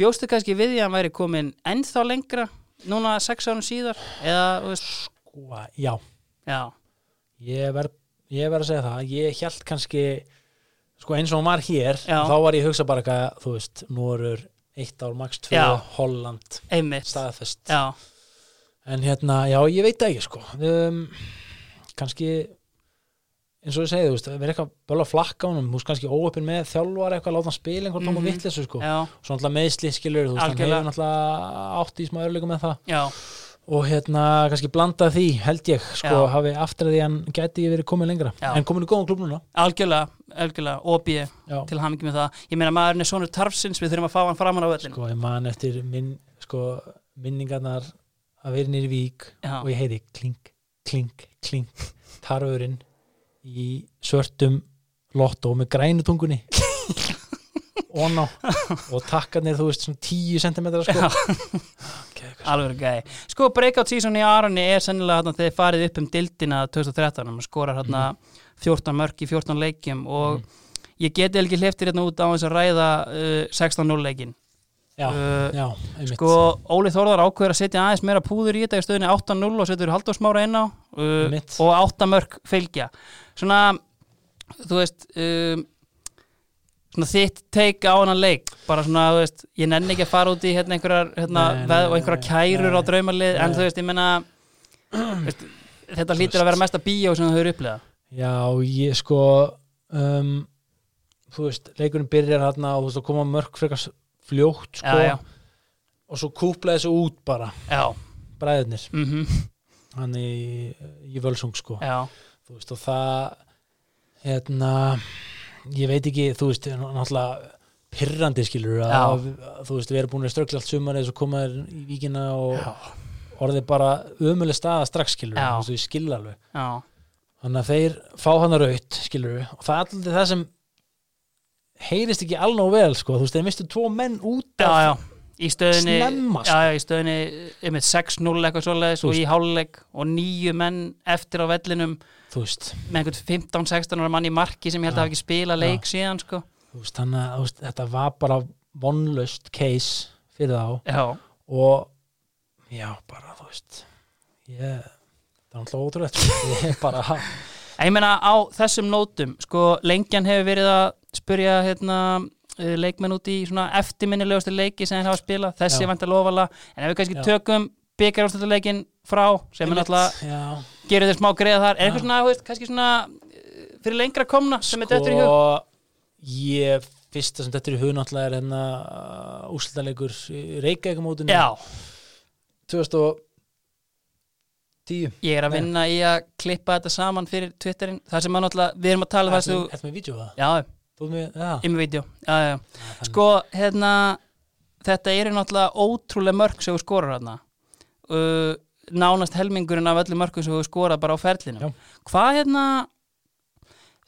Bjóstu kannski við því að hann væri komin ennþá lengra, núna sex árum síðar, eða, þú veist, Sko, já, já, ég verð ég verð að segja það, ég held kannski sko eins og hann var hér Já. þá var ég að hugsa bara eitthvað, þú veist Norur, eitt ár, max tvö, Já. Holland einmitt, staðfest, já, en hérna já, ég veit það ekki sko um, kannski eins og ég segi, þú veist, verið eitthvað böla flakka á honum, þú veist, kannski óöppin með þjálfar eitthvað, láta hann spila einhvern tóma Mhm. mm -hmm. sko já, svo náttúrulega meðsli skilur, þú veist, hann Algjörlega. hefur náttúrulega átt í smá örleikum með það já, og hérna kannski blanda því, held ég sko, Já. hafi aftur að því hann gæti verið komin lengra, Já. en komin í góðan klub núna algjörlega, algjörlega, OB já, til hamingi með það. Ég meina, maðurinn er sonur tarfsins, við þurfum að fá hann framan á öllin. sko, ég man eftir minn, sko, minningarnar að vera nýri vík Já. og ég heyri klink, klink, klink tarfurinn í svörtum lottó með grænutungunni ón á og takkarnir, þú veist, svona 10 cm sko okay, Alveg gæði. Sko, breakout season í Aroni er sennilega þarna þegar þið farið upp um dildina 2013 og skorar hérna Mhm. 14 mörg í 14 leikjum og ég geti ekki hliftir hérna út á þess að ræða uh, 16-0 leikin. Já, Uh, já, Sko, Óli Þórðar ákveður að setja aðeins meira púður í þetta í stöðinni 8-0 og setur Halldórsmára inn á uh, og 8 mörg fylgja. Svona, þú veist, um, svona þitt teik á hann leik, bara svona, þú veist, ég nenni ekki að fara út í hérna einhverjar, hérna, veð, og einhverjar kærur á draumalið, en þú veist, ég menna, veist, þetta hlýtur að vera mesta bíó sem þú hefur upplegað. Já, ég sko um, þú veist, leikurinn byrjar hérna og þú veist að koma mörg frekar fljótt sko Já, já. og svo kúpla þessu út bara. Já, bræðirnir, mhm, hann í, í völsung sko, já, þú veist og það hérna ég veit ekki, þú veist, náttúrulega pirrandi skilur að, þú veist, við erum búin að ströggla allt sumarið svo komaður í víkina og já, orðið bara ömuleg staða strax skilur, þú veist, ég skil alveg. Já, þannig að þeir fá hann að raut skilur og það er alltaf það sem heyrist ekki alveg vel sko, þú veist, þeir mistu tvo menn út af. Í stöðinni, sko. já, já, í stöðinni, einmitt 6-0 eitthvað svoleiðis og í háluleik og nýju menn eftir á vellinum veist, með einhvern 15-16 ára mann í marki sem ég held að Já. hafa ekki spilað leik síðan sko. veist þannig að þetta var bara vonlust case fyrir þá Já, og já, bara þú veist ég, það er alltaf ótrúlegt sko. ég bara, ég meina á þessum nótum, sko, lengjan hefur verið að spurja hérna leikmenn út í svona eftirminnilegustu leiki sem þeir hafa spilað, þessi vant að lofa en ef við kannski Já. tökum byggarústölduleikin frá sem er náttúrulega já, gerir þér smá greiða þar, er eitthvað svona, veist, kannski svona uh, fyrir lengra komna sem er dettur í hug? Sko ég fyrsta sem er í hug náttúrulega er hérna úslitalegur Reykjavíkumótinu Já, 2010 ég er að Nei. vinna í að klippa þetta saman fyrir Twitterin, það sem að náttúrulega, við erum að tala um þú, Þetta með vídeo það? já, Þannig- Sko, hérna, þetta eru náttúrulega ótrúlega mörg sem þú skorar hérna. Uh, nánast helmingurinn af öllum mörgum sem þú skorað bara á ferlinu. Hvað hérna,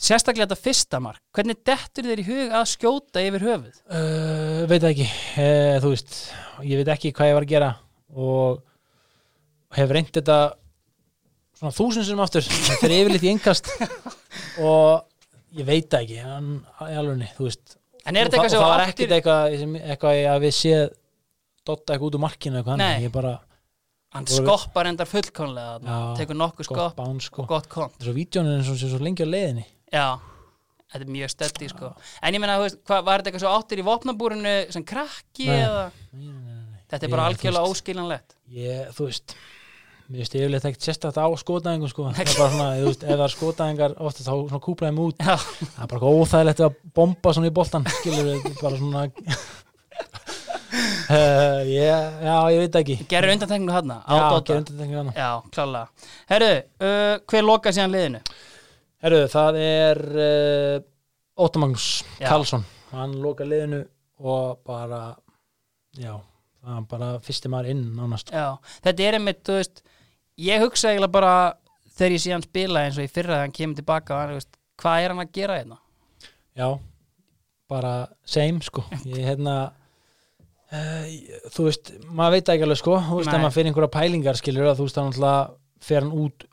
sérstaklega þetta fyrsta mark, hvernig dettur þér í hug að skjóta yfir höfuð? Uh, veit ekki. Uh, þú veist, ég veit ekki hvað ég var að gera og hef reynt þetta svona þúsund sem aftur. Það fyrir yfirleitt í engast og ég veit ekki en, þú veist En er og, þetta eitthvað og sem það var ekkert eitthvað, eitthvað að við séð dotta eitthvað út úr markinu eitthvað ég bara Hann skoppar endar Já, tekur nokkuð skopp sko og gott kont. þess að vídjónin er svo, lengi á leiðinni Já, þetta er mjög stötti, sko. En ég hvað, var þetta eitthvað svo áttir í vopnabúrinu sem krakki Nei. eða? nei, nei. Þetta er bara algjörlega óskiljanlegt. ég, þú veist mér veist yfirleitt ekkert sérstætt á skotæðingum sko. það er bara svona, þú veist, ef það er skotæðingar ofta þá svona kúplaðum út Já, það er bara eitthvað óþægilegt að bomba svona í boltan skilur bara svona uh, ég, já, ég veit ekki gerur undantekningu hann já, gerum þetta hana Já, klálega. Herru, uh, hver loka síðan liðinu? Herru, það er uh, Já. Karlsson hann loka liðinu og bara já, það er bara fyrsti maður inn nánast Já, þetta er einmitt, þú veist, ég hugsa eiginlega bara þegar ég sé hann spila eins og í fyrra þegar hann kemur tilbaka og hann, veist, hvað er hann að gera hérna? Já, bara same sko ég hérna uh, þú veist, maður veit ekki alveg sko þú veist, Nei. ef maður fyrir einhverja pælingar skilur að þú veist, hann alltaf fer hann út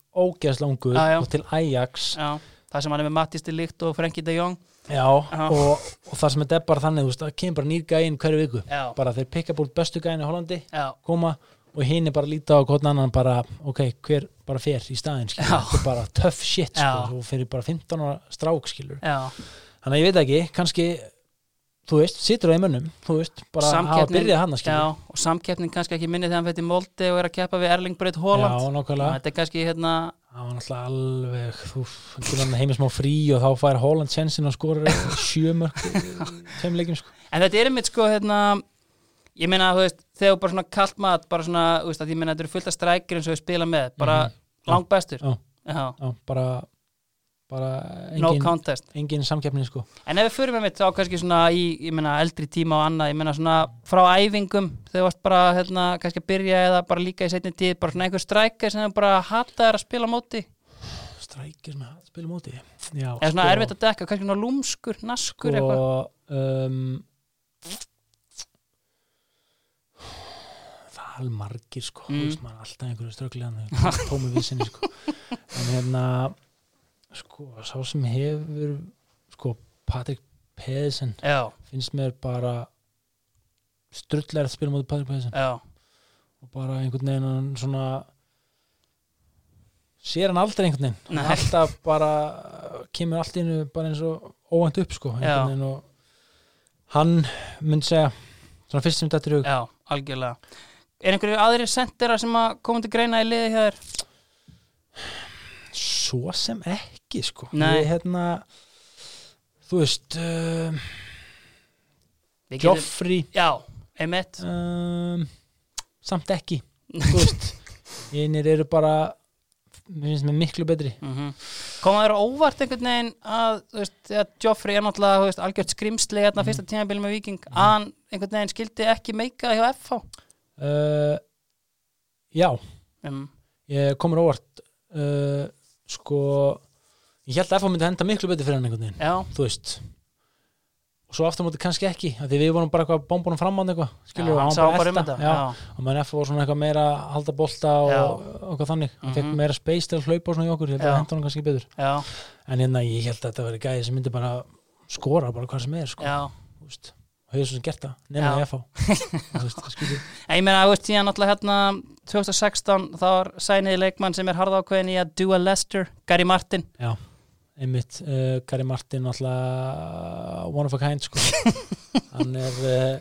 já. og til Ajax Já, það sem hann er með Mattis til líkt og Frenkie de Jong já. Og, og það sem þetta er bara þannig þú veist, það kemur bara nýr gæinn hverju viku Já, bara þeir pikka búið bestu gæinn í Hollandi já, koma og hinn er bara að líta á hvort annan bara, ok, hver bara fer í Já. þetta er bara tough shit Já. sko, fyrir bara 15 ára strák skilur já. Þannig að ég veit ekki, kannski þú veist, situr það í mönnum þú veist, bara hafa Samkeppnin- byrjað hann og samkeppnin kannski ekki minni þegar hann fyrir Molde og er að keppa við Erling Haaland. nákvæmlega. Þetta er kannski hérna það var náttúrulega alveg þú, hann heimið smá frí og þá fær Holland sensin og skorur sjömörk En þetta er einmitt sko hérna Ég meina, þú veist, þegar þú bara svona kalt mat bara svona, þú veist, að ég meina, þetta eru fullt af strækir eins og við spila með, bara Mhm. Já. langbestur Já. Já, já, bara, bara no engin, contest engin samkeppni sko En ef við fyrir með mitt þá kannski svona í, ég meina, eldri tíma og annað, ég meina svona frá æfingum, þegar þú varst bara, hérna, kannski að byrja eða bara líka í setni tíð, bara svona einhver strækir sem þú bara hataðir að spila á móti, strækir sem að spila á móti já, eða svona erfitt að dekka, kannski svona lúmskur, naskur eitthvað. sko, um, alveg margir sko Mm. veist, maður alltaf einhverju strögglegan tómi vissinni sko. En hérna sko, sá sem hefur sko, Patrik já, finnst mér bara strullar að spila mútið Patrik já, og bara einhvern veginn svona sér hann aldrei einhvern veginn. Hann alltaf bara kemur allt innu bara eins og óvænt upp sko og hann myndi segja svona fyrst sem þetta er hug. Já, algjörlega er einhverju aðrir sendera sem að koma til greina í liði hjá þér? svo sem ekki sko. Nei. ég hérna þú veist uh, Við getum- Joffrey. Já, einmitt. Um, samt ekki. Þú veist einir eru bara mér finnst mér miklu betri. Mm koma þér á óvart einhvern veginn að þú veist, að Joffrey er náttúrulega þú veist, algjört skrimsli hérna fyrsta tímabili með Viking að hann einhvern veginn skildi ekki meika hjá FH uh, já, um, ég komur óvart. Uh, sko ég held að FH myndi henda miklu betur fyrir hann einhvern veginn já, þú veist. Og svo aftur móti kannski ekki því við vorum bara eitthvað bómbunum fram á hann eitthvað skilur hann hann sá bara já, og maður FH var svona eitthvað meira að halda bolta og, og eitthvað þannig. Hann fekk Mhm. meira space til að hlaupa og svona í okkur ég held að henda hann kannski betur. Já, en hérna ég held að þetta veri gæði sem myndi bara skora bara hvað sem er sko, þú veist og hefur svo sem gert það, í FH ég meina, þú veist, síðan náttúrulega hérna 2016 þá var sæniði leikmann sem er harðákveðin í að dua Lester, Gary Martin. Já, einmitt. Uh, Gary Martin náttúrulega one of a kind sko. Hann er uh,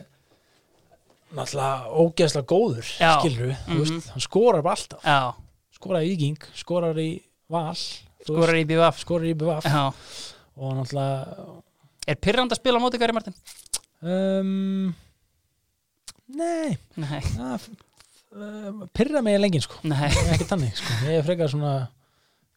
náttúrulega ógeðslega góður Já. skilur Mhm. þú veist, hann skorar bara alltaf. Já, skorar í Íking, skorar í Val skorar í BVF skorar í BVF Já, og náttúrulega er pyrrand að spila á móti Gary Martin? Um, nei. Nei, það uh, pyrra mig lengin sko. Nei. Ekki tannig sko, ég er frekar svona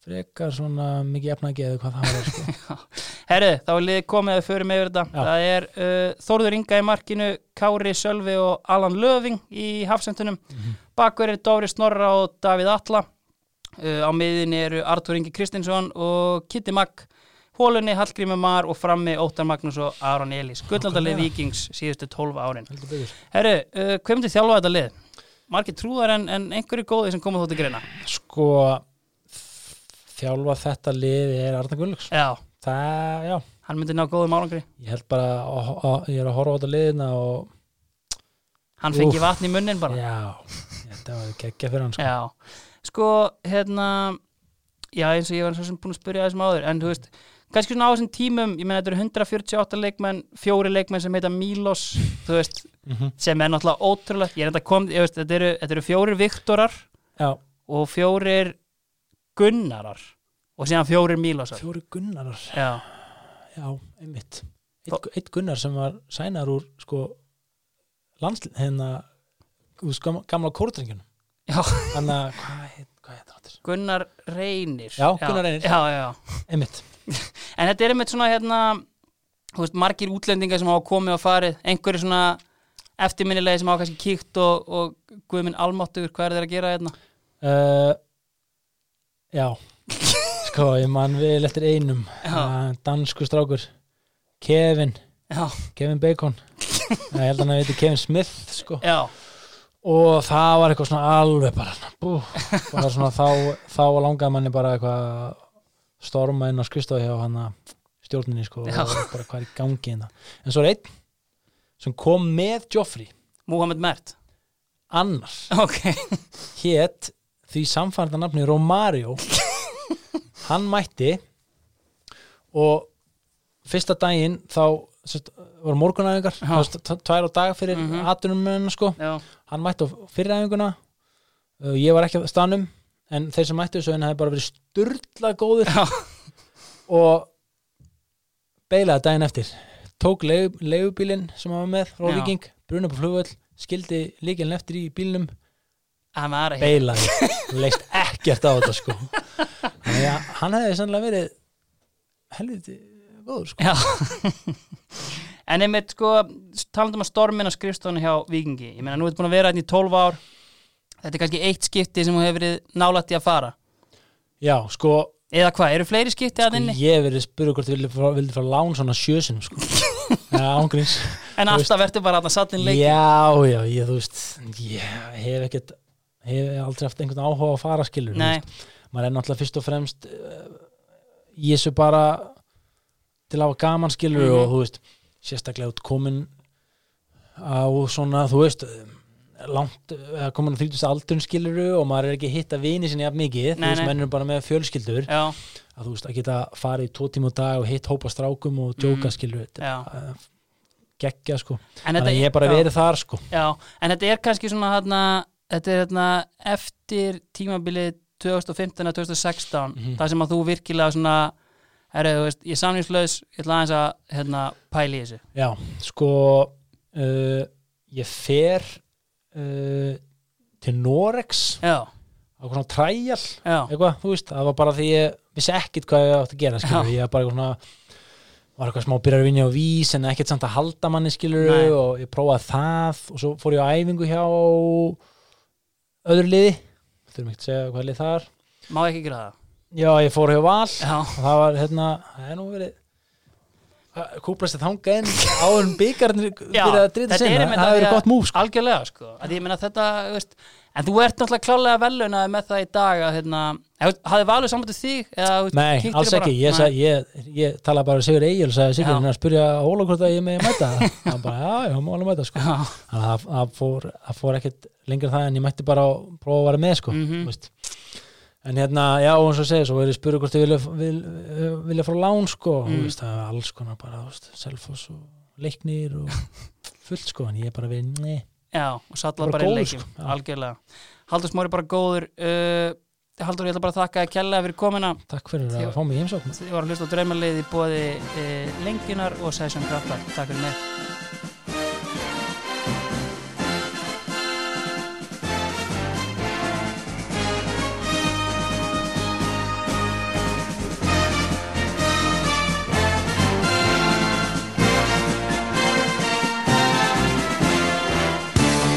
frekar svona mikið efnagi eða hvað það var sko. Herru, þá er liðið komið að við förum yfir þetta. Já. Það er uh, Þórður Inga í markinu Kári Sölvi og Alan Löfing í hafsendunum. Mhm. Bakver er Dóri Snorra og Davíð Alla uh, Á miðinni eru Artur Ingi Kristinsson og Kitty Magg Hólunni, Hallgrímur Mar og frammi Óttar Magnús og Aron Elís. Gullaldalið. Vikings síðustu 12 árin. Herru, uh, hvað myndi þjálfa þetta lið? Margir trúðar en, en einhverju góði sem koma þótti greina. Sko þjálfa þetta lið er Arna Gunnlaugs Já, það, já, hann myndi ná góðum árangri. Ég held bara að, að, ég er að horfa á þetta liðina og Hann fengi Úff. vatn í munnin bara. Já, þetta var geggja fyrir hann sko. Já, sko, hérna já, eins og ég var svo sem búin að spyrja þessum áður, en þú veist kannski svona á þessum tímum, ég meina þetta eru 148 leikmenn, fjóri leikmenn sem heita Milos, þú veist, mm sem er náttúrulega ótrúlegt, ég er enda kom, veist, þetta eru, þetta eru fjórir Viktorar já, og fjórir Gunnarar og síðan fjórir Milosar. Fjóri Gunnarar. Já, já, einmitt. Eitt, eitt Gunnar sem var sænar úr sko landslið, hérna úr sko, gamla kórdrengjunum. Já, hann að, hvað heit, Gunnar Reynir. Já, Gunnar Reynir. Já, já, já. Einmitt, En þetta er einmitt svona hérna veist, margir útlendingar sem hafa komið og farið einhverju svona eftirminnilegi sem hafa kannski kíkt og, og Guðminn Almáttur, hvað er þeir að gera hérna? uh, já. Sko, ég man vel eftir einum uh, dansku strákur Kevin, Já, Kevin Bacon. Ég held að hann heiti Kevin Smith sko. já, og það var eitthvað svona alveg bara, bú, bara svona, þá, þá langaði manni bara eitthvað storma inn á skristofi hjá hann stjórninni sko, Já. og bara hvað er í gangi hérna. en svo er einn sem kom með Joffrey Múhamed Mert annar Ok, hétt því samfærda nafni Romario hann mætti og fyrsta daginn þá sest, voru morgunæfingar Já. tvær á dag fyrir mm. -hmm. sko. já, hann mætti á fyriræfinguna uh, ég var ekki á stanum en þeir sem mættu þessu henni hefði bara verið sturla góður og beilaði daginn eftir. Tók leig, leigubílinn sem hann var með. Viking, bruna på flugvöll skildi líkilin eftir í ekki beilaði, leist ekkert á þetta sko. Þannig að hann hefði sannlega verið helviti góður sko. En einmitt sko, talandum að stormin að skrifstofinu hjá Víkingi. Ég meina, nú ertu búin að vera hérna í 12 ár Þetta er kannski eitt skipti sem þú hefur verið nálætt í að fara já, sko, Eða hvað, eru fleiri skipti að inni? Ég hef verið spurður hvort þið vildi fara, lán svona sjösunum sko. Já, ángríns En alltaf verður bara að sallin leik Já, já, ég, þú veist ég hef ekkert hef aldrei haft einhvern áhuga á að fara skilur maður er náttúrulega fyrst og fremst uh, í þessu bara til að hafa gaman skilur Mhm. og þú veist, sérstaklega út komin á svona, þú veist langt, komin á 30 aldurinn skilur og maður er ekki að hitta vini sinni jafn mikið, Nei, þú veist, nei. menn eru bara með fjölskyldur. Já, að þú veist, að geta farið í tvo tíma á dag og hitt hópa strákum og djóka Mm. skilur þetta er, uh, geggja sko, En þannig að ég hef bara já. verið þar sko. Já, en þetta er kannski svona hérna, þetta er hérna eftir tímabilið 2015-2016 Mhm. þar sem að þú virkilega svona er, þú veist, ég er samlýslaus ég ætla aðeins að hérna, pæli í þessu. Já, sko uh, ég fer uh, til Norex. Já, á svona træjal eitthvað, þú veist, það var bara því ég vissi ekkit hvað ég átti að gera, skilur Já. ég var bara eitthvað svona var eitthvað smá byrjar að vinna á vís en ekkert samt að halda manni skilur Nei. og ég prófaði það og svo fór ég á æfingu hjá öðru liði. Þurfum ekki að segja hvað lið það er. Má ekki gera það? Já, ég fór hjá Val. Já, og það var hérna, það er nú verið kúplast að þanga áður en byggarnir Já, byrjaði að drita er sinna, það því að- gott múf sko. algjörlega sko að ég meina þetta, veist en þú ert náttúrulega klálega velunaði með það í dag að hérna, hafði valið sambandið þig eða, þú veist, Nei, alls ekki, ég, sag, ég, ég tala bara Sigur Egil sagði Sigur, er að spyrja Óla hvort að ég með mæta hann bara, já, já, má alveg mæta sko. Þannig að það- fór, fór ekkert lengra það en ég mætti bara að prófa að vera með sko, Mhm. þú veist. En hérna, já, og eins og segja, svo verið spyrja hvort ég vilja, vil, vilja frá lán sko, Mm. þú veist, það er alls konar bara, selfos og leiknir og fullt sko, en ég er bara við, nei, já, og sallar Bara bara í leikim sko, algjörlega. Haldur Smári bara góður. Uh, Haldur, ég ætla bara að þakka að kella fyrir komina takk fyrir Þið- að fá mig í heimsókn. Þið var að hlusta á draumalið í bóði uh, lengjunar og session kraftar Takk fyrir mig